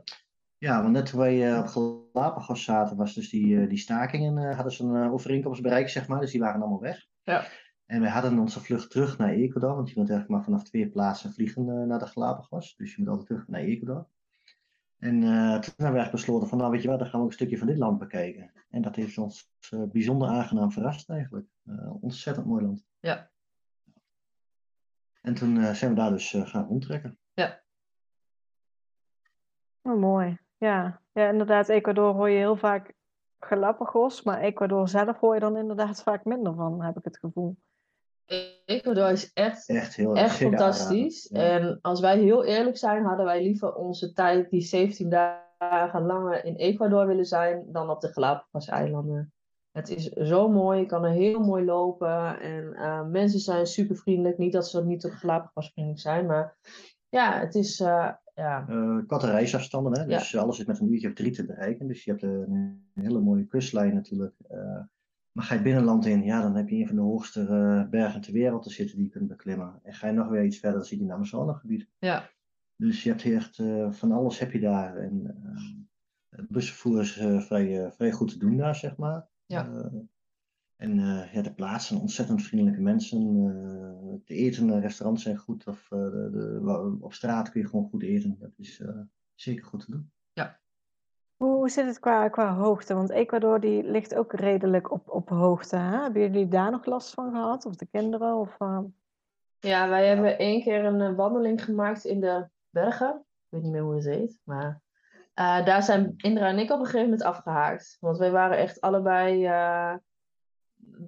Ja, want net toen wij eh, op Galapagos zaten, was dus die, eh, die stakingen, eh, hadden ze een overeenkomst bereikt, zeg maar. Dus die waren allemaal weg. Ja. En wij hadden onze vlucht terug naar Ecuador, want je kunt eigenlijk maar vanaf twee plaatsen vliegen naar de Galapagos. Dus je moet altijd terug naar Ecuador. En toen hebben we eigenlijk besloten van, nou weet je wat, dan gaan we ook een stukje van dit land bekijken. En dat heeft ons bijzonder aangenaam verrast eigenlijk. Ontzettend mooi land. Ja. En toen zijn we daar dus gaan rondtrekken. Oh, mooi. Ja. ja, inderdaad. Ecuador hoor je heel vaak Galapagos, maar Ecuador zelf hoor je dan inderdaad vaak minder van, heb ik het gevoel. Ecuador is echt, Echt heel echt fantastisch. Ja. En als wij heel eerlijk zijn, hadden wij liever onze tijd, die 17 dagen langer in Ecuador willen zijn, dan op de Galapagos-eilanden. Het is zo mooi, je kan er heel mooi lopen. En eh, mensen zijn super vriendelijk. Niet dat ze niet op Galapagos vriendelijk zijn, maar ja, het is. eh, ja. Eh, korte reisafstanden, hè? dus alles is met een uurtje of drie te bereiken. Dus je hebt een, een hele mooie kustlijn natuurlijk. Eh, maar ga je binnenland in, ja, dan heb je een van de hoogste eh, bergen ter wereld te zitten die je kunt beklimmen. En ga je nog weer iets verder, dan zit je in het Amazonegebied. ja. Dus je hebt hier echt eh, van alles heb je daar. En eh, het busvervoer is eh, vrij, eh, vrij goed te doen daar, zeg maar. Ja. Eh, en eh, ja, de plaatsen, ontzettend vriendelijke mensen. eh de eten, de restaurants zijn goed. Of, eh, de, op straat kun je gewoon goed eten. Dat is eh, zeker goed te doen. Hoe hoe zit het qua, qua hoogte? Want Ecuador die ligt ook redelijk op, op hoogte. Hè? Hebben jullie daar nog last van gehad? Of de kinderen? Of, eh, Ja, wij hebben één keer een eh, wandeling gemaakt in de bergen. Ik weet niet meer hoe het heet, maar eh, daar zijn Indra en ik op een gegeven moment afgehaakt. Want wij waren echt allebei, eh,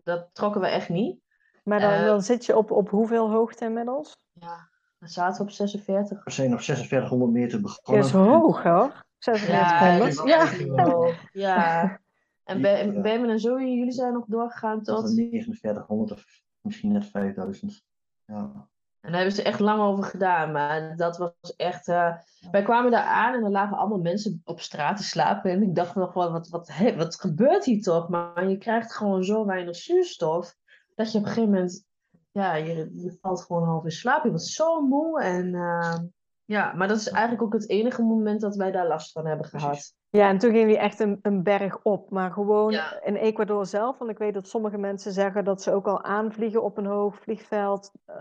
dat trokken we echt niet. Maar dan, Eh. dan zit je op, op hoeveel hoogte inmiddels? Ja, dan zaten we op 46. We zijn op 4600 meter Dat begonnen. is hoog hoor. 46 Ja, dat Ja. Ja. En Be-. Bemen en Zoe, jullie zijn nog doorgegaan Tot tot... 4900 of misschien net 5000. Ja. En daar hebben ze echt lang over gedaan. Maar dat was echt. eh, Wij kwamen daar aan en er lagen allemaal mensen op straat te slapen. En ik dacht nog wel, wat, wat, wat gebeurt hier toch? Maar je krijgt gewoon zo weinig zuurstof. Dat je op een gegeven moment. Ja, je, je valt gewoon half in slaap. Je wordt zo moe. En, eh, ja, maar dat is eigenlijk ook het enige moment dat wij daar last van hebben gehad. Ja, en toen ging die echt een, een berg op. Maar gewoon Ja. in Ecuador zelf. Want ik weet dat sommige mensen zeggen dat ze ook al aanvliegen op een hoog vliegveld. Eh,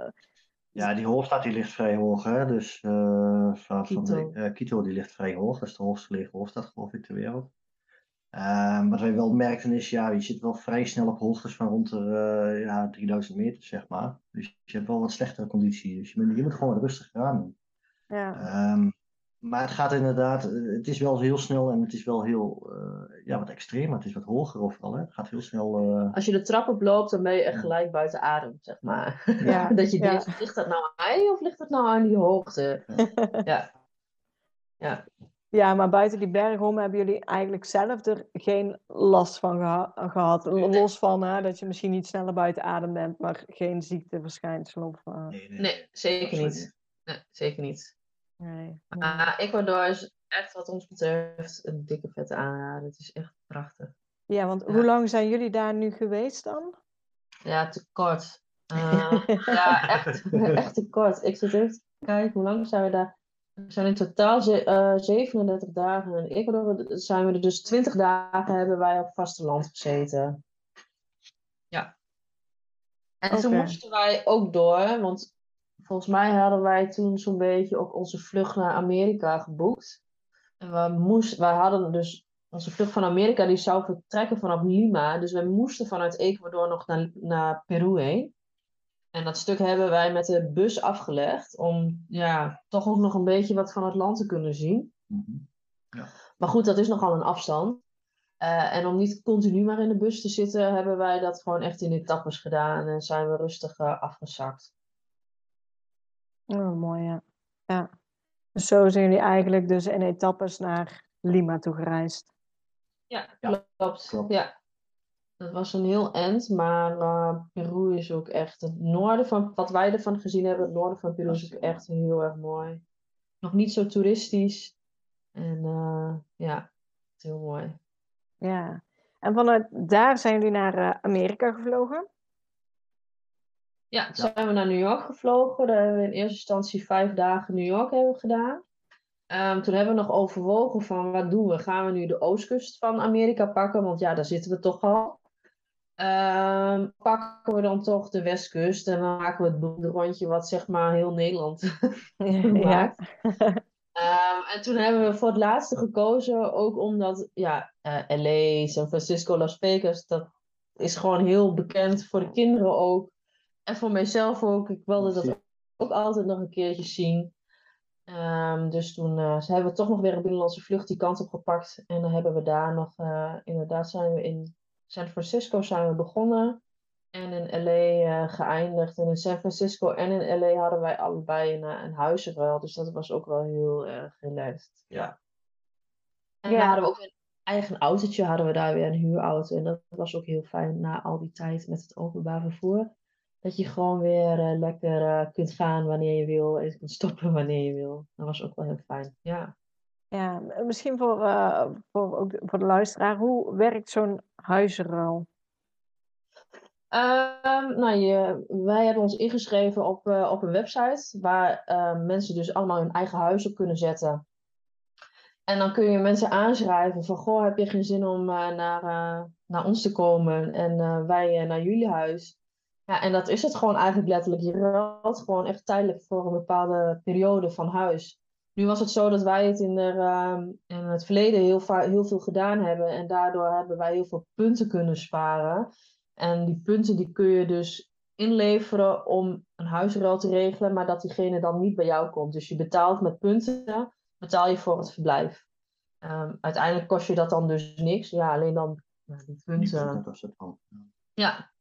Ja, die hoofdstad die ligt vrij hoog. Hè? Dus eh, van, van de, eh, die ligt vrij hoog. Dat is de hoogst gelegen hoofdstad geloof ik ter wereld. Ehm, wat wij wel merkten is, ja, je zit wel vrij snel op hoogtes van rond de eh, ja, 3000 meter, zeg maar. Dus je hebt wel wat slechtere conditie. Dus je moet, je moet gewoon wat rustiger aan doen. ja. Ehm, maar het gaat inderdaad, eh, het is wel heel snel en het is wel heel, eh, ja, wat extremer. Het is wat hoger overal. Hè? Het gaat heel snel. eh, Als je de trap oploopt, dan ben je echt gelijk buiten adem, zeg maar. Ja, dat je ja. denkt, ligt dat nou aan mij of ligt dat nou aan die hoogte? Ja. Ja. Ja, maar buiten die berg om hebben jullie eigenlijk zelf er geen last van geha- gehad. Los van hè, dat je misschien niet sneller buiten adem bent, maar geen ziekteverschijnsel of... eh, nee, nee, Nee, zeker niet. Nee, zeker niet. Nee. Maar Ecuador is echt wat ons betreft een dikke vette aanrader. Het is echt prachtig. Ja, want Ja. hoe lang zijn jullie daar nu geweest dan? Ja, te kort. Eh, ja, echt, echt te kort. Ik zit even te kijken, hoe lang zijn we daar? We zijn in totaal ze- eh, 37 dagen. In Ecuador zijn we er dus 20 dagen hebben wij op vasteland gezeten. En toen moesten wij ook door, want volgens mij hadden wij toen zo'n beetje ook onze vlucht naar Amerika geboekt. En we moesten, wij hadden dus onze vlucht van Amerika, die zou vertrekken vanaf Lima. Dus we moesten vanuit Ecuador nog naar, naar Peru heen. En dat stuk hebben wij met de bus afgelegd, om ja, toch ook nog een beetje wat van het land te kunnen zien. Mhm. Maar goed, dat is nogal een afstand. Eh, en om niet continu maar in de bus te zitten, hebben wij dat gewoon echt in etappes gedaan en zijn we rustig eh, afgezakt. Oh, mooi, ja. ja. Dus zo zijn jullie eigenlijk dus in etappes naar Lima toe gereisd. Ja, Ja, klopt. klopt. Ja. Dat was een heel eind, maar eh, Peru is ook echt het noorden van, wat wij ervan gezien hebben, het noorden van Peru is ook echt heel erg mooi. Nog niet zo toeristisch. En eh, ja, heel mooi. Ja. En vanuit daar zijn jullie naar eh, Amerika gevlogen? Ja, toen zijn we naar New York gevlogen. Daar hebben we in eerste instantie vijf dagen New York hebben gedaan. Ehm, toen hebben we nog overwogen van wat doen we? Gaan we nu de oostkust van Amerika pakken? Want ja, daar zitten we toch al. Ehm, pakken we dan toch de westkust en dan maken we het beroemde rondje wat zeg maar heel Nederland maakt. Ehm, en toen hebben we voor het laatste gekozen, ook omdat ja, eh, LA, San Francisco, Las Vegas, dat is gewoon heel bekend voor de kinderen ook. En voor mijzelf ook. Ik wilde dat ook altijd nog een keertje zien. Ehm, dus toen eh, ze hebben we toch nog weer een binnenlandse vlucht die kant op gepakt. En dan hebben we daar nog, eh, inderdaad zijn we in San Francisco zijn we begonnen. En in LA eh, geëindigd. En in San Francisco en in LA hadden wij allebei een, een huizenruil. Dus dat was ook wel heel erg relaxed. Ja. En Ja. daar hadden we ook een eigen autootje. Hadden we daar weer een huurauto. En dat was ook heel fijn na al die tijd met het openbaar vervoer. Dat je gewoon weer eh, lekker eh, kunt gaan wanneer je wil. En kunt stoppen wanneer je wil. Dat was ook wel heel fijn. Ja. Ja, misschien voor, eh, voor, ook voor de luisteraar, hoe werkt zo'n huizenruil? Ehm, nou, je, wij hebben ons ingeschreven op, op een website waar eh, mensen dus allemaal hun eigen huis op kunnen zetten. En dan kun je mensen aanschrijven van, goh, heb je geen zin om naar, naar ons te komen en wij naar jullie huis. Ja, en dat is het gewoon eigenlijk letterlijk. Je ruilt gewoon echt tijdelijk voor een bepaalde periode van huis. Nu was het zo dat wij het in, de, ehm, in het verleden heel, heel veel gedaan hebben en daardoor hebben wij heel veel punten kunnen sparen. En die punten die kun je dus inleveren om een huisruil te regelen, maar dat diegene dan niet bij jou komt. Dus je betaalt met punten, betaal je voor het verblijf. Ehm, uiteindelijk kost je dat dan dus niks. Ja, alleen dan ja, die punten. het al. Ja.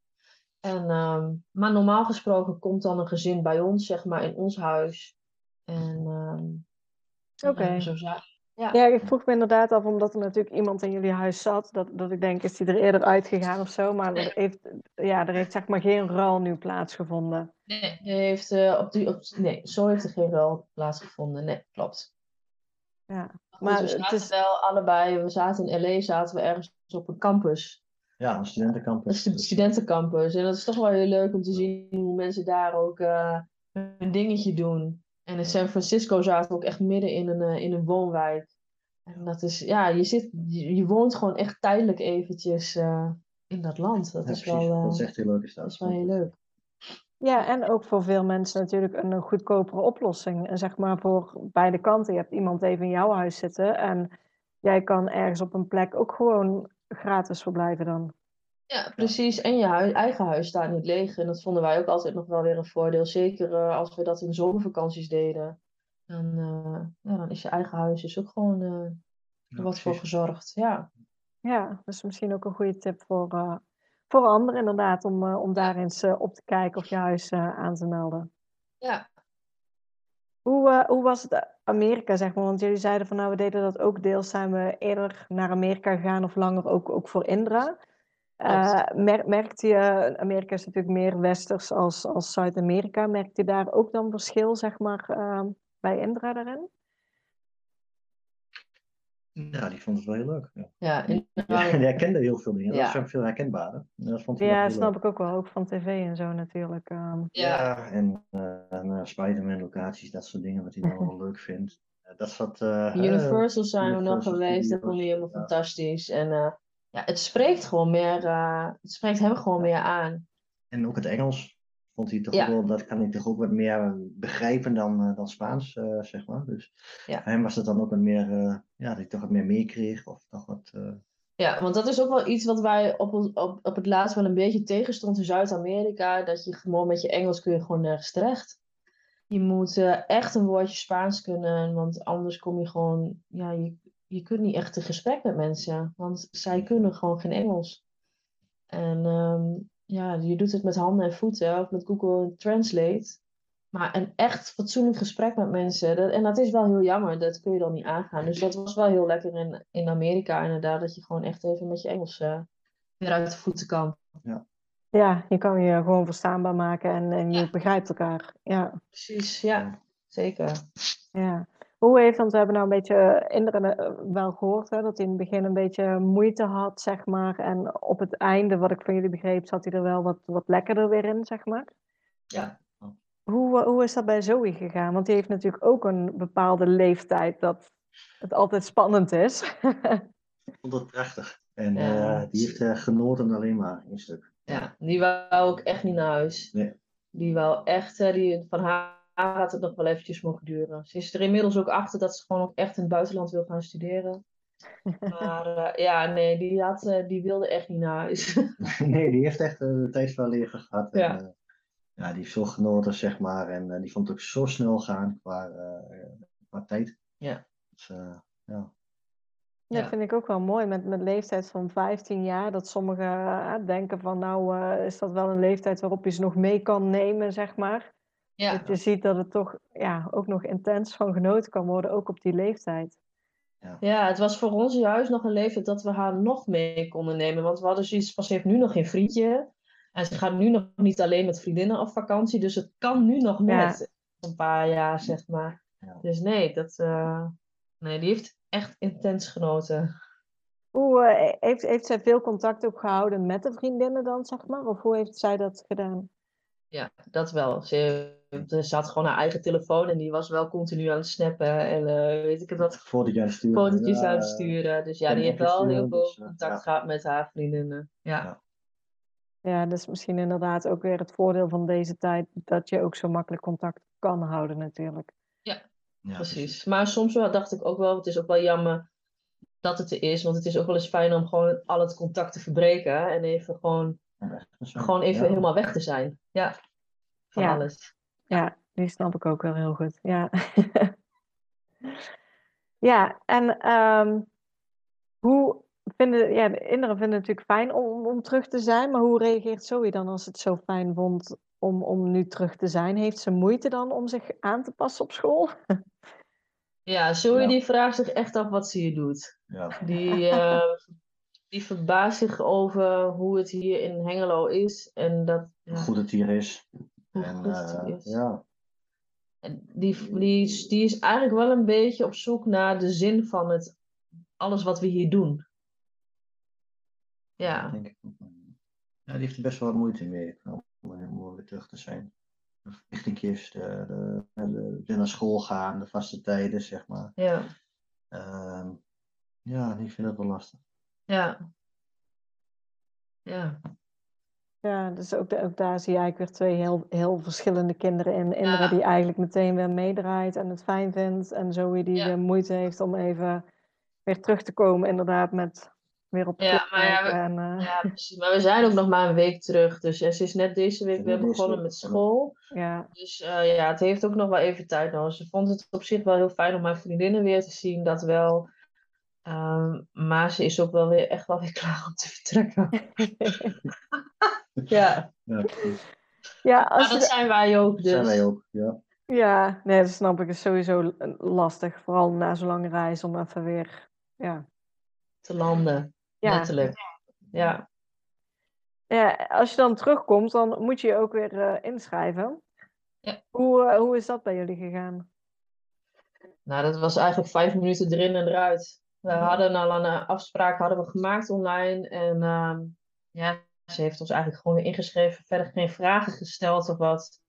En, ehm, maar normaal gesproken komt dan een gezin bij ons, zeg maar, in ons huis. En ehm, dan Oké. ja. Ja, ik vroeg me inderdaad af, omdat er natuurlijk iemand in jullie huis zat, dat, dat ik denk, is die er eerder uitgegaan of zo? Maar er heeft, ja, er heeft zeg maar geen ruil nu plaatsgevonden. Nee, heeft, eh, op die, op, nee, zo heeft er geen ruil plaatsgevonden. Nee, klopt. Ja, Maar, Maar goed, we het is- wel allebei, we zaten in LA, zaten we ergens op een campus. Ja, een studentencampus. Een stu- studentencampus. En dat is toch wel heel leuk om te zien hoe mensen daar ook eh, hun dingetje doen. En in San Francisco zaten we ook echt midden in een, eh, in een woonwijk. En dat is, ja, je, zit, je, je woont gewoon echt tijdelijk eventjes eh, in dat land. Dat Ja, is precies. wel, eh, Dat is echt heel leuk. Is dat. dat is wel heel leuk. Ja, en ook voor veel mensen natuurlijk een goedkopere oplossing. En zeg maar voor beide kanten. Je hebt iemand even in jouw huis zitten en jij kan ergens op een plek ook gewoon gratis verblijven dan. Ja, precies. En je hui- eigen huis staat niet leeg. En dat vonden wij ook altijd nog wel weer een voordeel. Zeker eh, als we dat in zomervakanties deden. Dan, eh, ja, dan is je eigen huis is ook gewoon eh, er Ja, wat voor gezorgd. Ja. Ja, dus misschien ook een goede tip voor, eh, voor anderen inderdaad, om, om daar eens eh, op te kijken of je huis eh, aan te melden. Ja. Hoe, eh, hoe was het Amerika, zeg maar? Want jullie zeiden van nou, we deden dat ook deels. Zijn we eerder naar Amerika gegaan of langer ook, ook voor Indra? Mer merkte je, Amerika is natuurlijk meer westers als, als Zuid-Amerika. Merkte je daar ook dan verschil, zeg maar, eh, bij Indra daarin? Ja, die vond het wel heel leuk. Ja. Ja, in, Ja, die herkende heel veel dingen. Ja. Dat was ook veel herkenbaarder. Dat vond Ja, heel snap leuk. ik ook wel. Ook van tv en zo natuurlijk. ehm. ja. Ja, en eh naar Spider-Man locaties, dat soort dingen, wat hij dan wel leuk vindt. Eh, dat soort... eh, Universal zijn we nog geweest. Dat vond hij helemaal ja. fantastisch. En eh, ja, het spreekt gewoon meer, eh, het spreekt hem gewoon meer aan. en ook het Engels vond hij toch Ja. wel, dat kan hij toch ook wat meer begrijpen dan, eh, dan Spaans, eh, zeg maar. Dus Ja. was het dan ook wat meer, eh, ja, dat hij toch wat meer meekreeg. Of toch wat, eh, Ja, want dat is ook wel iets wat wij op, op, op het laatst wel een beetje tegenstond in Zuid-Amerika. Dat je gewoon met je Engels kun je gewoon nergens terecht. Je moet eh, echt een woordje Spaans kunnen, want anders kom je gewoon, ja, je, je kunt niet echt in gesprek met mensen, want zij kunnen gewoon geen Engels. En ehm, ja, je doet het met handen en voeten of met Google Translate. Maar een echt fatsoenlijk gesprek met mensen, dat, en dat is wel heel jammer, dat kun je dan niet aangaan. Dus dat was wel heel lekker in, in Amerika inderdaad, dat je gewoon echt even met je Engels eh, weer uit de voeten kan. Ja, je kan je gewoon verstaanbaar maken en, en je Ja. begrijpt elkaar. Ja, Precies, ja, zeker. ja. Hoe heeft, want we hebben nou een beetje eh, Indra eh, wel gehoord, hè, dat hij in het begin een beetje moeite had, zeg maar. En op het einde, wat ik van jullie begreep, zat hij er wel wat, wat lekkerder weer in, zeg maar. Ja. Hoe, eh, hoe is dat bij Zoe gegaan? Want die heeft natuurlijk ook een bepaalde leeftijd dat het altijd spannend is. ik vond het prachtig. En Ja. eh, die heeft eh, genoten alleen maar in stuk. Ja, die wou ook echt niet naar huis. Nee. Die wou echt, die, van haar had het nog wel eventjes mogen duren. Ze is er inmiddels ook achter dat ze gewoon ook echt in het buitenland wil gaan studeren. Maar eh, ja, nee, die, had, eh, die wilde echt niet naar huis. nee, die heeft echt de tijd van haar leven gehad. En, Ja. eh, ja, die heeft zo genoten, zeg maar. En eh, die vond het ook zo snel gaan qua, eh, qua tijd. Ja. Dus, eh, ja. Dat Ja. vind ik ook wel mooi met, met leeftijd van 15 jaar. Dat sommigen denken van nou eh, is dat wel een leeftijd waarop je ze nog mee kan nemen, zeg maar. Ja, Dat je ziet dat het toch ja, ook nog intens van genoten kan worden, ook op die leeftijd. ja, het was voor ons juist nog een leeftijd dat we haar nog mee konden nemen. Want we hadden zoiets van, ze heeft nu nog geen vriendje. En ze gaat nu nog niet alleen met vriendinnen op vakantie. Dus het kan nu nog Ja. net. Een paar jaar, zeg maar. Ja. Dus nee, dat, eh, nee, die heeft echt intens genoten. Hoe eh, heeft, heeft zij veel contact ook gehouden met de vriendinnen dan, zeg maar? Of hoe heeft zij dat gedaan? Ja, dat wel. Ze, ze had gewoon haar eigen telefoon en die was wel continu aan het snappen en eh, weet ik het wat, Fotootjes aan het sturen. fotootjes ja, aan het sturen. Dus ja, die heeft wel heel veel dus, eh, contact ja. gehad met haar vriendinnen. Ja, Ja. Ja, dat is misschien inderdaad ook weer het voordeel van deze tijd, dat je ook zo makkelijk contact kan houden natuurlijk. ja, precies. Maar soms wel dacht ik ook wel, het is ook wel jammer dat het er is, want het is ook wel eens fijn om gewoon al het contact te verbreken en even gewoon, Ja, gewoon even Ja. helemaal weg te zijn. Ja, van Ja. alles. Ja, die snap ik ook wel heel goed. Ja, ja en ehm, hoe vinden, ja, de kinderen vinden het natuurlijk fijn om, om terug te zijn, maar hoe reageert Zoe dan als het zo fijn vond om, om nu terug te zijn? Heeft ze moeite dan om zich aan te passen op school? Ja, Zoe Ja. die vraagt zich echt af wat ze hier doet. Ja. Die, eh, die verbaast zich over hoe het hier in Hengelo is. En dat, Hoe ja, goed het hier is. En, eh, ja, Die, die, is- die is eigenlijk wel een beetje op zoek naar de zin van het, alles wat we hier doen. Ja, denk ik. Ja, die heeft er best wel wat moeite mee om, weer terug te zijn. De verplichtingjes, de, de, de, de naar school gaan, de vaste tijden, zeg maar. ja, Ehm, ja, die vindt het wel lastig. ja. Ja, Ja, dus ook, da- ook daar zie je eigenlijk weer twee heel, heel verschillende kinderen in. Indra Ja. die eigenlijk meteen weer meedraait en het fijn vindt. En Zoe die Ja. weer moeite heeft om even weer terug te komen, inderdaad, met weer op Ja, school maar ja, en, eh, ja, precies. Maar we zijn ook nog maar een week terug. Dus ze is net deze week Ja, weer begonnen met school. ja, Dus eh, ja, het heeft ook nog wel even tijd nodig. Ze vond het op zich wel heel fijn om haar vriendinnen weer te zien, dat wel. Ehm, maar ze is ook wel weer echt wel weer klaar om te vertrekken. ja, Ja, precies. ja, maar als je dat zijn wij ook. Dat Dus. zijn wij ook. Ja. Ja, nee, dat snap ik. is sowieso lastig. Vooral na zo'n lange reis om even weer. Ja. te landen. Ja. Letterlijk. Ja. ja, als je dan terugkomt, dan moet je je ook weer eh, inschrijven. Ja. Hoe, eh, hoe is dat bij jullie gegaan? Nou, dat was eigenlijk vijf minuten erin en eruit. We hadden al een eh, afspraak hadden we gemaakt online. En ehm, ja, ze heeft ons eigenlijk gewoon weer ingeschreven. Verder geen vragen gesteld of wat.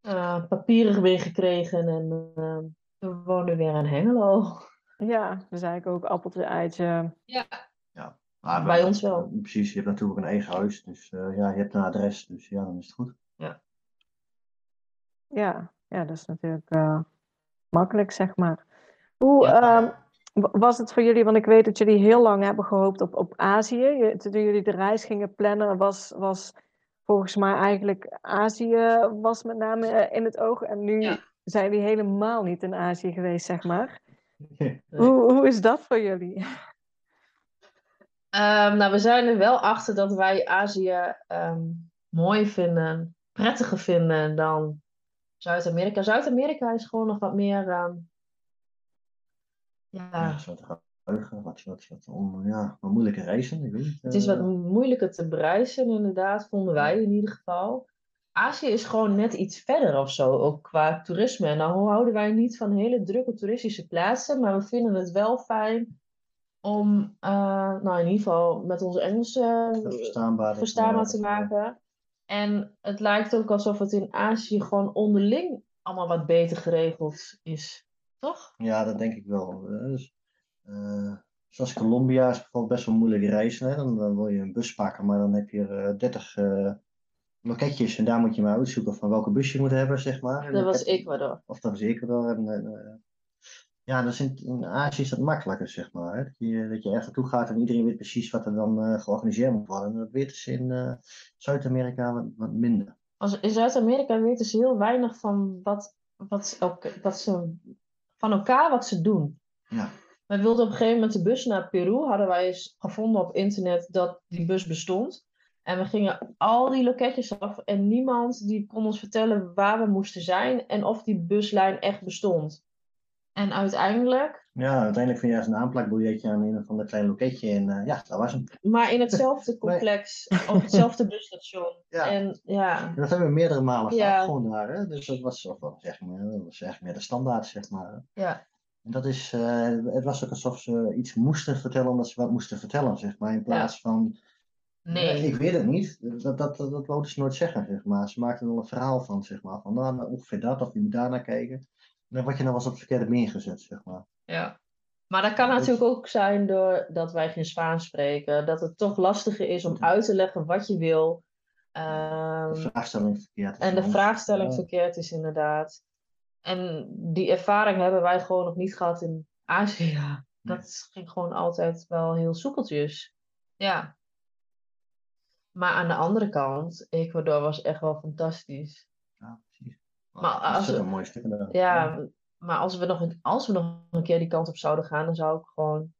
Eh, papieren weer gekregen. En ehm, we wonen weer in Hengelo. Ja, dus eigenlijk ook appeltje, eitje. Ja. Ja. Maar Bij we- ons wel. Precies, je hebt natuurlijk een eigen huis. Dus eh, ja, je hebt een adres. Dus ja, dan is het goed. Ja, ja, dat is natuurlijk eh, makkelijk, zeg maar. Hoe Ja. Wa- was het voor jullie, want ik weet dat jullie heel lang hebben gehoopt op, op Azië. Je, toen jullie de reis gingen plannen, was, was volgens mij eigenlijk Azië was met name eh, in het oog. En nu Ja. zijn jullie helemaal niet in Azië geweest, zeg maar. Nee. Hoe, hoe is dat voor jullie? Ehm, nou, we zijn er wel achter dat wij Azië ehm, mooi vinden, prettiger vinden dan Zuid-Amerika. Zuid-Amerika is gewoon nog wat meer. ehm, ja, te geheugen. Wat, wat, wat, om, ja, wat moeilijke reizen. Ik weet niet. het is wat eh, moeilijker te bereizen, inderdaad, vonden wij in ieder geval. Azië is gewoon net iets verder of zo, ook qua toerisme. En nou houden wij niet van hele drukke toeristische plaatsen, maar we vinden het wel fijn om, eh, nou in ieder geval met onze Engels verstaanbaar. verstaanbaar te maken. En het lijkt ook alsof het in Azië gewoon onderling allemaal wat beter geregeld is. Toch? Ja, dat denk ik wel. Eh, Dus, eh, zoals Colombia is bijvoorbeeld best wel moeilijk reizen. Hè? Dan, dan wil je een bus pakken, maar dan heb je er 30 eh, loketjes en daar moet je maar uitzoeken van welke bus je moet hebben, zeg maar. Dat was Ecuador. Of dat was Ecuador. En, eh, ja, dus in, in Azië is dat makkelijker, zeg maar. Hè? Dat, je, dat je ergens naartoe gaat en iedereen weet precies wat er dan eh, georganiseerd moet worden. En dat weten ze in eh, Zuid-Amerika wat, wat minder. Als, in Zuid-Amerika weten ze heel weinig van wat, wat, elk- wat ze, van elkaar wat ze doen. Ja, Wij wilden op een gegeven moment de bus naar Peru. Hadden wij eens gevonden op internet dat die bus bestond. En we gingen al die loketjes af en niemand die kon ons vertellen waar we moesten zijn en of die buslijn echt bestond. En uiteindelijk, ja uiteindelijk vind je ergens een aanplakbiljetje aan een of ander klein loketje. En eh, ja, dat was hem. maar in hetzelfde complex, op hetzelfde busstation. Ja. En ja, En dat hebben we meerdere malen Ja. gehad, gewoon daar. Hè? Dus dat was, of dat was echt meer, dat was echt meer de standaard, zeg maar. ja, En dat is, eh, het was ook alsof ze iets moesten vertellen omdat ze wat moesten vertellen, zeg maar. In plaats van, nee. eh, ik weet het niet. Dat, dat, dat, dat wouden ze nooit zeggen, zeg maar. Ze maakten er wel een verhaal van, zeg maar. Van nou, nou, ongeveer dat, of je moet daar naar kijken. Word je nou wel eens op het verkeerde been gezet, zeg maar. Ja. Maar dat kan Dus- natuurlijk ook zijn doordat wij geen Spaans spreken. Dat het toch lastiger is om uit te leggen wat je wil. Ehm, De vraagstelling verkeerd. is en de vraagstelling Ja. verkeerd is inderdaad. En die ervaring hebben wij gewoon nog niet gehad in Azië. Dat ging gewoon altijd wel heel soepeltjes. Ja. Maar aan de andere kant, Ecuador was echt wel fantastisch. Ja, precies. Maar als als we- een mooi stuk daar. Ja, maar als we, nog een, als we nog een keer die kant op zouden gaan, dan zou ik gewoon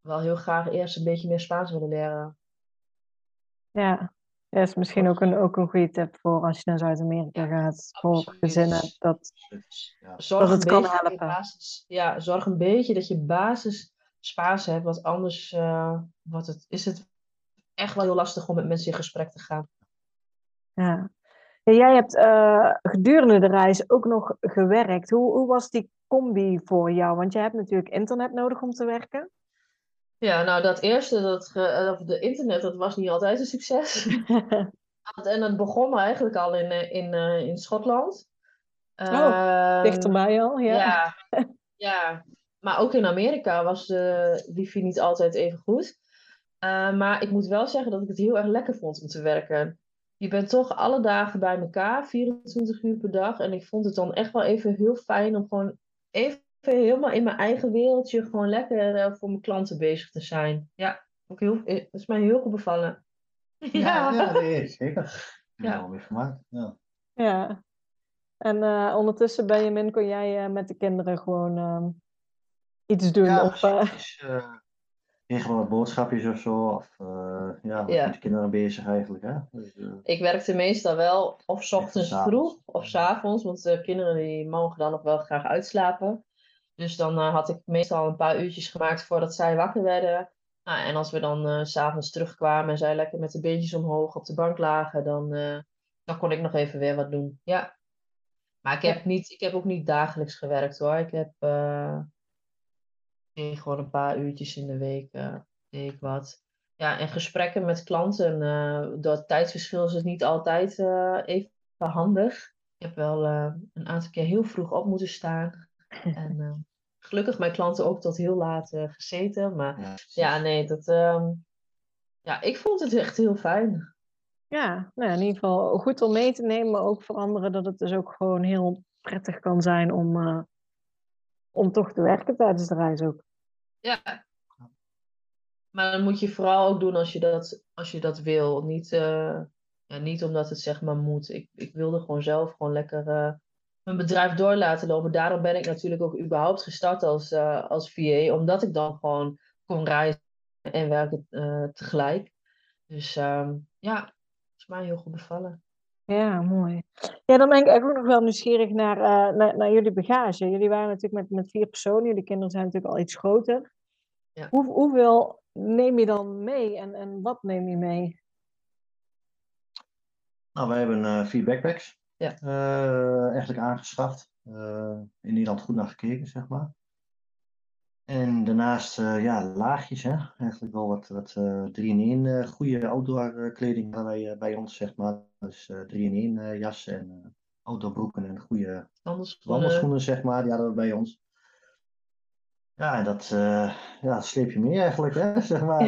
wel heel graag eerst een beetje meer Spaans willen leren. Ja, ja is misschien ook een, ook een goede tip voor als je naar Zuid-Amerika gaat, voor absoluut. gezinnen. Dat, Ja. Zorg Dat een het kan beetje dat je helpen. basis, ja, zorg een beetje dat je basis Spaans hebt, want anders eh, wordt het, is het echt wel heel lastig om met mensen in gesprek te gaan. ja. Jij hebt eh, gedurende de reis ook nog gewerkt. Hoe, hoe was die combi voor jou? Want je hebt natuurlijk internet nodig om te werken. Ja, nou dat eerste, dat, eh, of de internet, dat was niet altijd een succes. En dat begon eigenlijk al in, eh, in, in Schotland. Ehm, Dichterbij al, ja. Ja, ja, maar ook in Amerika was de wifi niet altijd even goed. Maar ik moet wel zeggen dat ik het heel erg lekker vond om te werken. Je bent toch alle dagen bij elkaar, 24 uur per dag. En ik vond het dan echt wel even heel fijn om gewoon even helemaal in mijn eigen wereldje gewoon lekker eh, voor mijn klanten bezig te zijn. Ja, ook heel, eh, dat is mij heel goed bevallen. Ja, ja, nee, zeker. Ja. er al mee gemaakt. Ja. Ja. En eh, ondertussen, Benjamin, kon jij eh, met de kinderen gewoon ehm, iets doen? Ja, of, eh, precies. Wat boodschapjes of zo. Of eh, ja, Ja. met de kinderen bezig eigenlijk. Hè? Dus, eh, Ik werkte meestal wel of 's ochtends vroeg of 's avonds, want de kinderen die mogen dan nog wel graag uitslapen. Dus dan eh, had ik meestal een paar uurtjes gemaakt voordat zij wakker werden. Nou, en als we dan s s'avonds terugkwamen en zij lekker met de beentjes omhoog op de bank lagen, dan, dan kon ik nog even weer wat doen. Ja. Maar ik heb, niet, ik heb ook niet dagelijks gewerkt hoor. Ik heb gewoon een paar uurtjes in de week deed ik wat. Ja, en gesprekken met klanten. eh, door het tijdsverschil is het niet altijd eh, even handig. Ik heb wel een aantal keer heel vroeg op moeten staan. En gelukkig mijn klanten ook tot heel laat gezeten. Maar ja, nee, dat, ehm, ja, ik vond het echt heel fijn. Ja, nou, in ieder geval goed om mee te nemen, maar ook voor anderen dat het dus ook gewoon heel prettig kan zijn om, uh, om toch te werken tijdens de reis ook. Ja. Maar dan moet je vooral ook doen als je dat, als je dat wil. Niet, uh, ja, niet omdat het zeg maar moet. Ik, ik wilde gewoon zelf gewoon lekker uh, mijn bedrijf door laten lopen. Daarom ben ik natuurlijk ook überhaupt gestart als, als VA. Omdat ik dan gewoon kon reizen en werken tegelijk. Dus um, ja, is mij heel goed bevallen. Ja, mooi. Ja, dan ben ik ook nog wel nieuwsgierig naar, uh, naar, naar, jullie bagage. Jullie waren natuurlijk met, met vier personen. Jullie kinderen zijn natuurlijk al iets groter. Ja. Hoe, hoeveel neem je dan mee en, en wat neem je mee? Nou, wij hebben uh, vier backpacks. Ja. Uh, eigenlijk aangeschaft. in Nederland goed naar gekeken, zeg maar. En daarnaast uh, ja, laagjes, hè? eigenlijk wel wat, wat uh, 3-in-1 uh, goede outdoor kleding hebben wij bij ons, zeg maar. Dus 3-in-1 jassen en outdoorbroeken en goede wandelschoenen. zeg maar, die hadden we bij ons. Ja, en dat, ja, sleep je mee eigenlijk, hè, zeg maar.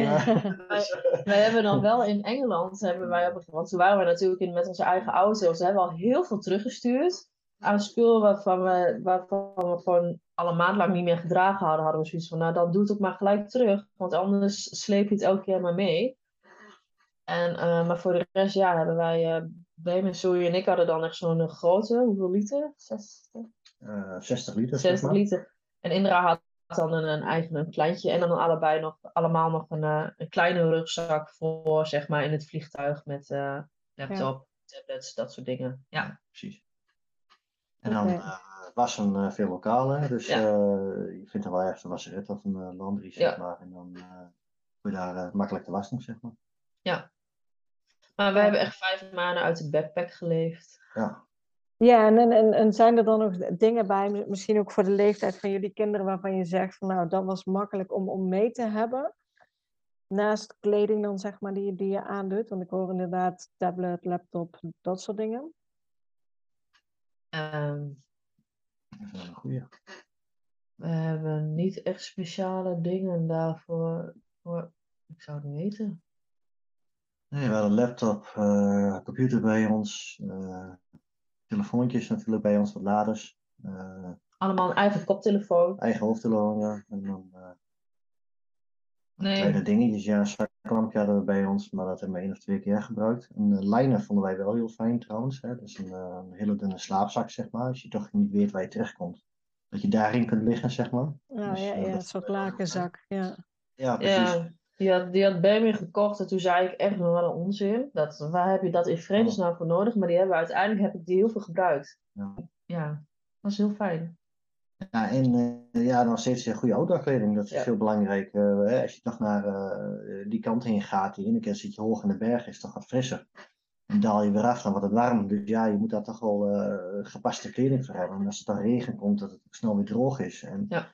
wij, wij, hebben dan wel in Engeland, hebben wij, want toen waren we natuurlijk in, met onze eigen auto's, hebben we al heel veel teruggestuurd aan spul waarvan we, waarvan we gewoon al een maand lang niet meer gedragen hadden, hadden we zoiets van, nou dan doe het ook maar gelijk terug, want anders sleep je het elke keer maar mee. En, uh, maar voor de rest, ja, hebben wij, uh, Bremen, Zoe en ik hadden dan echt zo'n grote, hoeveel liter? 60? Uh, 60 liter. 60 liter. En Indra had dan een, een eigen een kleintje en dan allebei nog, allemaal nog een, een kleine rugzak voor, zeg maar, in het vliegtuig met laptop, ja. tablets, dat soort dingen. Ja, precies. En dan okay. Uh, wassen uh, veel lokalen. Dus ja. uh, je vindt er wel ergens een wasseret of een laundry, zeg ja. maar. En dan kun je daar makkelijk de was doen, zeg maar. Ja. Maar we hebben echt vijf maanden uit de backpack geleefd. Ja. Ja, en, en, en zijn er dan nog dingen bij, misschien ook voor de leeftijd van jullie kinderen, waarvan je zegt van nou, dat was makkelijk om, om mee te hebben? Naast kleding dan, zeg maar, die, die je aandoet. Want ik hoor inderdaad tablet, laptop, dat soort dingen. Um, dat is wel een goeie. we hebben niet echt speciale dingen daarvoor. Voor, ik zou het niet weten. Nee, we hadden een laptop, uh, computer bij ons, uh, telefoontjes natuurlijk bij ons, wat laders. Uh, Allemaal een eigen koptelefoon. Eigen hoofdtelefoon, ja. En dan nee. kleine dingetjes, ja, een zaklampje hadden we bij ons, maar dat hebben we één of twee keer gebruikt. Een uh, liner vonden wij wel heel fijn trouwens. Hè? Dat is een, uh, een, hele dunne slaapzak, zeg maar. Als je toch niet weet waar je terechtkomt. Dat je daarin kunt liggen, zeg maar. Oh, Dus, ja, uh, ja, dat- een soort lakenzak. Ja. Ja, precies. Ja, die had, die had Bambi gekocht en toen zei ik echt nog wel een onzin. Dat, waar heb je dat in vredesnaam voor nodig? Maar die hebben we uiteindelijk heb ik die heel veel gebruikt. Ja. Ja, dat was heel fijn. Ja, en eh, ja, nog steeds eh, goede outdoorkleding, dat is Ja. heel belangrijk. Eh, als je toch naar eh, die kant heen gaat, die ene keer zit je hoog in de berg, is het toch wat frisser. En daal je weer af, dan wordt het warm. Dus ja, je moet daar toch wel gepaste kleding voor hebben. En als het dan regen komt, dat het ook snel weer droog is. En Ja.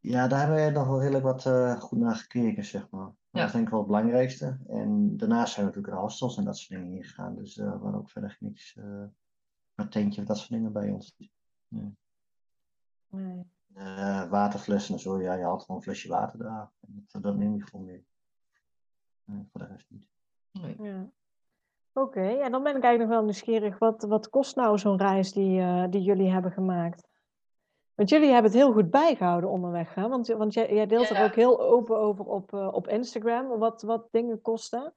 ja, daar hebben we nog wel redelijk wat goed naar gekeken, zeg maar. Dat is denk ik wel het belangrijkste. En daarnaast zijn we natuurlijk naar hostels en dat soort dingen ingegaan. Dus er waren ook verder niks, een tentje of dat soort dingen bij ons. Nee. Eh, waterflessen en zo, ja, je had gewoon een flesje water daar. En dat, dat neem je gewoon mee. Nee, voor de rest niet. Nee. Ja. Oké, ja, dan ben ik eigenlijk nog wel nieuwsgierig. Wat, wat kost nou zo'n reis die, eh, die jullie hebben gemaakt? Want jullie hebben het heel goed bijgehouden onderweg, hè? Want, want jij, jij deelt er ook heel open over op, eh, op Instagram, wat, wat dingen kosten.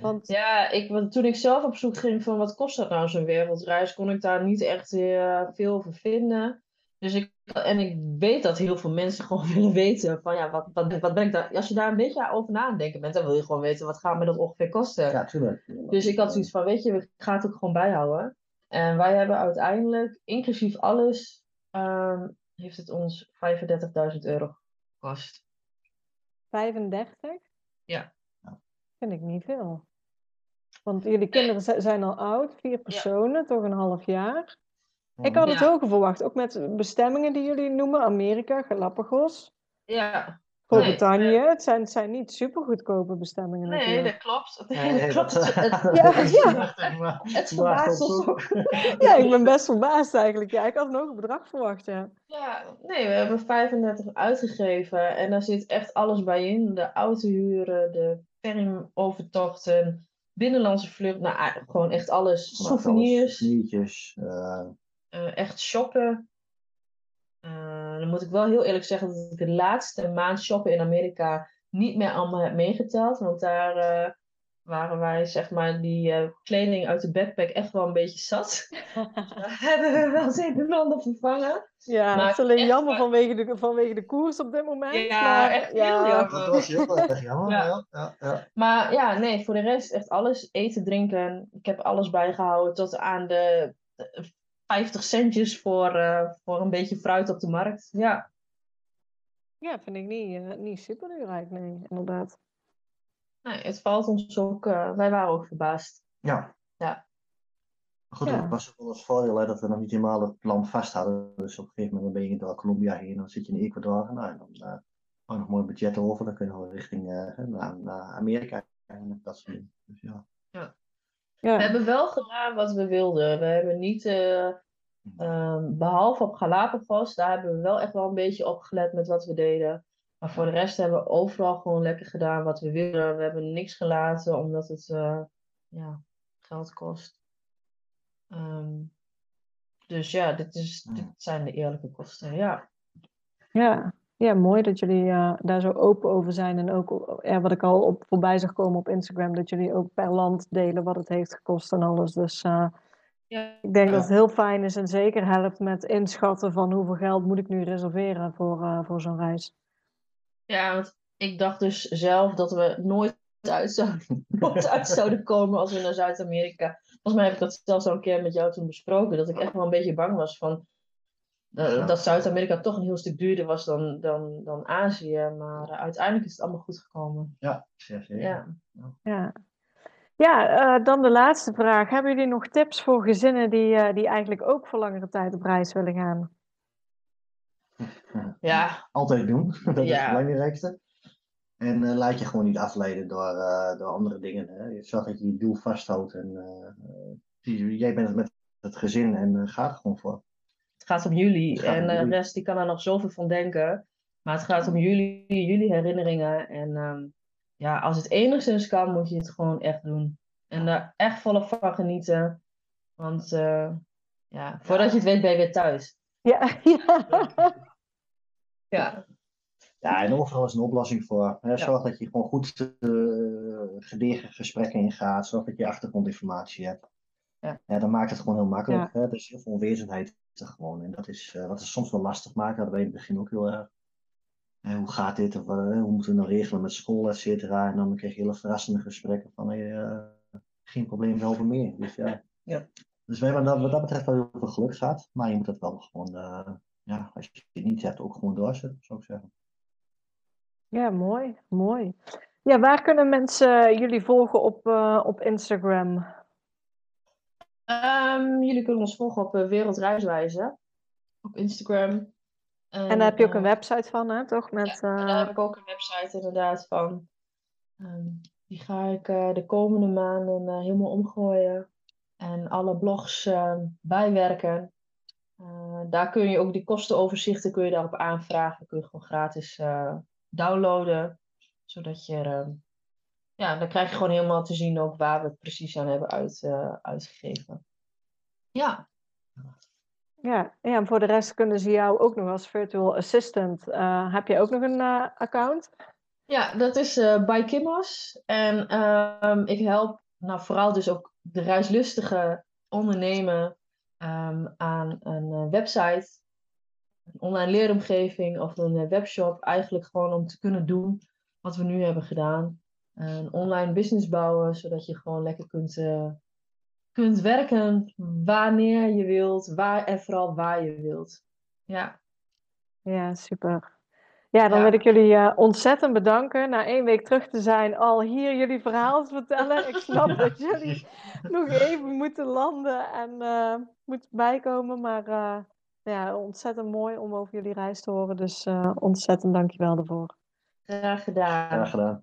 Want, Ja, ik, want toen ik zelf op zoek ging van wat kost dat nou zo'n wereldreis, kon ik daar niet echt eh, veel over vinden. Dus ik, en ik weet dat heel veel mensen gewoon willen weten van ja, wat, wat, wat ben ik daar. Als je daar een beetje over na denken bent, dan wil je gewoon weten wat gaat me dat ongeveer kosten. Ja, tuurlijk. Dus ik had zoiets van, weet je, we gaan het ook gewoon bijhouden. En wij hebben uiteindelijk, inclusief alles, ehm, heeft het ons 35.000 euro gekost. 35? Ja. Vind ik niet veel. Want jullie kinderen zi- zijn al oud, vier personen, toch een half jaar. Ik had het Ja. hoger verwacht, ook met bestemmingen die jullie noemen, Amerika, Galapagos, Ja, Groot-Brittannië. Nee, Het, zijn, het zijn niet super goedkope bestemmingen nee, natuurlijk. dat klopt. Nee, dat nee, klopt. dat- Het, Ja, het, ja. het verbaast ons ook. Ja, ik ben best verbaasd eigenlijk. Ja, ik had een hoger bedrag verwacht, ja. Ja, nee, we hebben 35 uitgegeven en daar zit echt alles bij in. De autohuren, de ferry-overtochten, binnenlandse vlucht, nou gewoon echt alles. Souvenirs, Souvenirtjes. eh, eh, echt shoppen. Eh, dan moet ik wel heel eerlijk zeggen dat ik de laatste maand shoppen in Amerika niet meer allemaal heb meegeteld. Want daar eh, waren wij, zeg maar, die eh, kleding uit de backpack echt wel een beetje zat. Daar hebben we wel het een en ander vervangen. Ja, Maar het is alleen jammer vanwege de, vanwege de koers op dit moment. Ja, maar, echt heel ja. jammer. dat was heel erg jammer. Ja. Ja. Ja, ja, Maar ja, nee, voor de rest echt alles. Eten, drinken. Ik heb alles bijgehouden tot aan de 50 centjes voor, eh, voor een beetje fruit op de markt. Ja, Ja, vind ik niet, eh, niet super duur eigenlijk, nee, inderdaad. nee, het valt ons ook. eh, wij waren ook verbaasd. Ja. Ja. Goed, Ja. het was ook wel ons voordeel hè, dat we nog niet helemaal het plan vast hadden. Dus op een gegeven moment ben je door Colombia heen, dan zit je in Ecuador. Nou, en dan uh, hou nog mooi budget over, dan kunnen we richting eh, naar, naar Amerika en dat soort dingen. Dus ja. Ja, We hebben wel gedaan wat we wilden. We hebben niet, eh, ehm, behalve op Galapagos, daar hebben we wel echt wel een beetje op gelet met wat we deden. Maar voor de rest hebben we overal gewoon lekker gedaan wat we wilden. We hebben niks gelaten omdat het eh, ja, geld kost. Ehm, dus ja, dit, is, dit zijn de eerlijke kosten. Ja. ja. Ja mooi dat jullie eh, daar zo open over zijn. En ook ja, wat ik al op, voorbij zag komen op Instagram, dat jullie ook per land delen wat het heeft gekost en alles. Dus eh, Ja. ik denk Ja. dat het heel fijn is en zeker helpt met inschatten van hoeveel geld moet ik nu reserveren voor, eh, voor zo'n reis. Ja, want ik dacht dus zelf dat we nooit uit zouden, nooit uit zouden komen als we naar Zuid-Amerika. Volgens mij heb ik dat zelfs al een keer met jou toen besproken. Dat ik echt wel een beetje bang was van Ja. dat Zuid-Amerika toch een heel stuk duurder was dan, dan, dan Azië. Maar eh, uiteindelijk is het allemaal goed gekomen. Ja, zeer zeker. Ja. Ja, ja eh, dan de laatste vraag. Hebben jullie nog tips voor gezinnen die, eh, die eigenlijk ook voor langere tijd op reis willen gaan? ja, Altijd doen, dat is Ja. het belangrijkste. En eh, laat je gewoon niet afleiden door, eh, door andere dingen. Hè. Zorg dat je je doel vasthoudt. En, die- jij bent het met het gezin en ga er gewoon voor. Het gaat om jullie. Om En de jullie. rest die kan er nog zoveel van denken. Maar het gaat om jullie, jullie herinneringen. En ehm, ja, als het enigszins kan, moet je het gewoon echt doen. En daar echt volop van genieten. Want eh, ja, voordat je het weet ben je weer thuis. Ja, ja. Ja, Ja, en overal is een oplossing voor. Hè. Zorg dat je gewoon goed eh gedegen gesprekken ingaat. Zorg dat je achtergrondinformatie hebt. Ja. dan maakt het gewoon heel makkelijk. Hè. Dus heel veel onwezendheid is er gewoon. En dat is eh, wat het soms wel lastig maakt. Dat weet ik in het begin ook heel erg. Eh, hoe gaat dit? Of, eh, hoe moeten we nou regelen met school, et cetera? En dan krijg je hele verrassende gesprekken van hey, eh, geen probleem, we helpen meer. Dus ja. Ja. Dus we hebben dat, wat dat betreft wel heel veel geluk gehad. Maar je moet het wel gewoon, eh, ja, als je het niet hebt, ook gewoon doorzetten, zou ik zeggen. Ja, mooi, mooi. Ja, waar kunnen mensen jullie volgen op, eh, op Instagram? Ehm, jullie kunnen ons volgen op eh, Wereldreiswijze. Op Instagram. En daar heb je ook een eh, website van, hè, toch? Met, Ja, daar eh, heb ik ook een website inderdaad van. Ehm, die ga ik eh, de komende maanden eh, helemaal omgooien. En alle blogs ehm, bijwerken. Eh, daar kun je ook die kostenoverzichten kun je daarop aanvragen. Kun je gewoon gratis eh, downloaden. Zodat je... ehm, ja, dan krijg je gewoon helemaal te zien ook waar we het precies aan hebben uit, eh, uitgegeven. Ja, ja, ja, en voor de rest kunnen ze jou ook nog als virtual assistant. eh, heb je ook nog een eh, account? Ja, dat is eh bij Kimmos. En ehm, ik help nou, vooral dus ook de reislustige ondernemen ehm, aan een eh, website, een online leeromgeving of een webshop. Eigenlijk gewoon om te kunnen doen wat we nu hebben gedaan. Een online business bouwen, zodat je gewoon lekker kunt, eh, kunt werken wanneer je wilt, waar en vooral waar je wilt. Ja, Ja, super. Ja, dan Ja. wil ik jullie eh, ontzettend bedanken. Na één week terug te zijn, al hier jullie verhaal te vertellen. Ik snap dat jullie nog even moeten landen en eh moeten bijkomen. Maar eh, ja, ontzettend mooi om over jullie reis te horen. Dus eh, ontzettend dankjewel daarvoor. graag gedaan. Graag gedaan.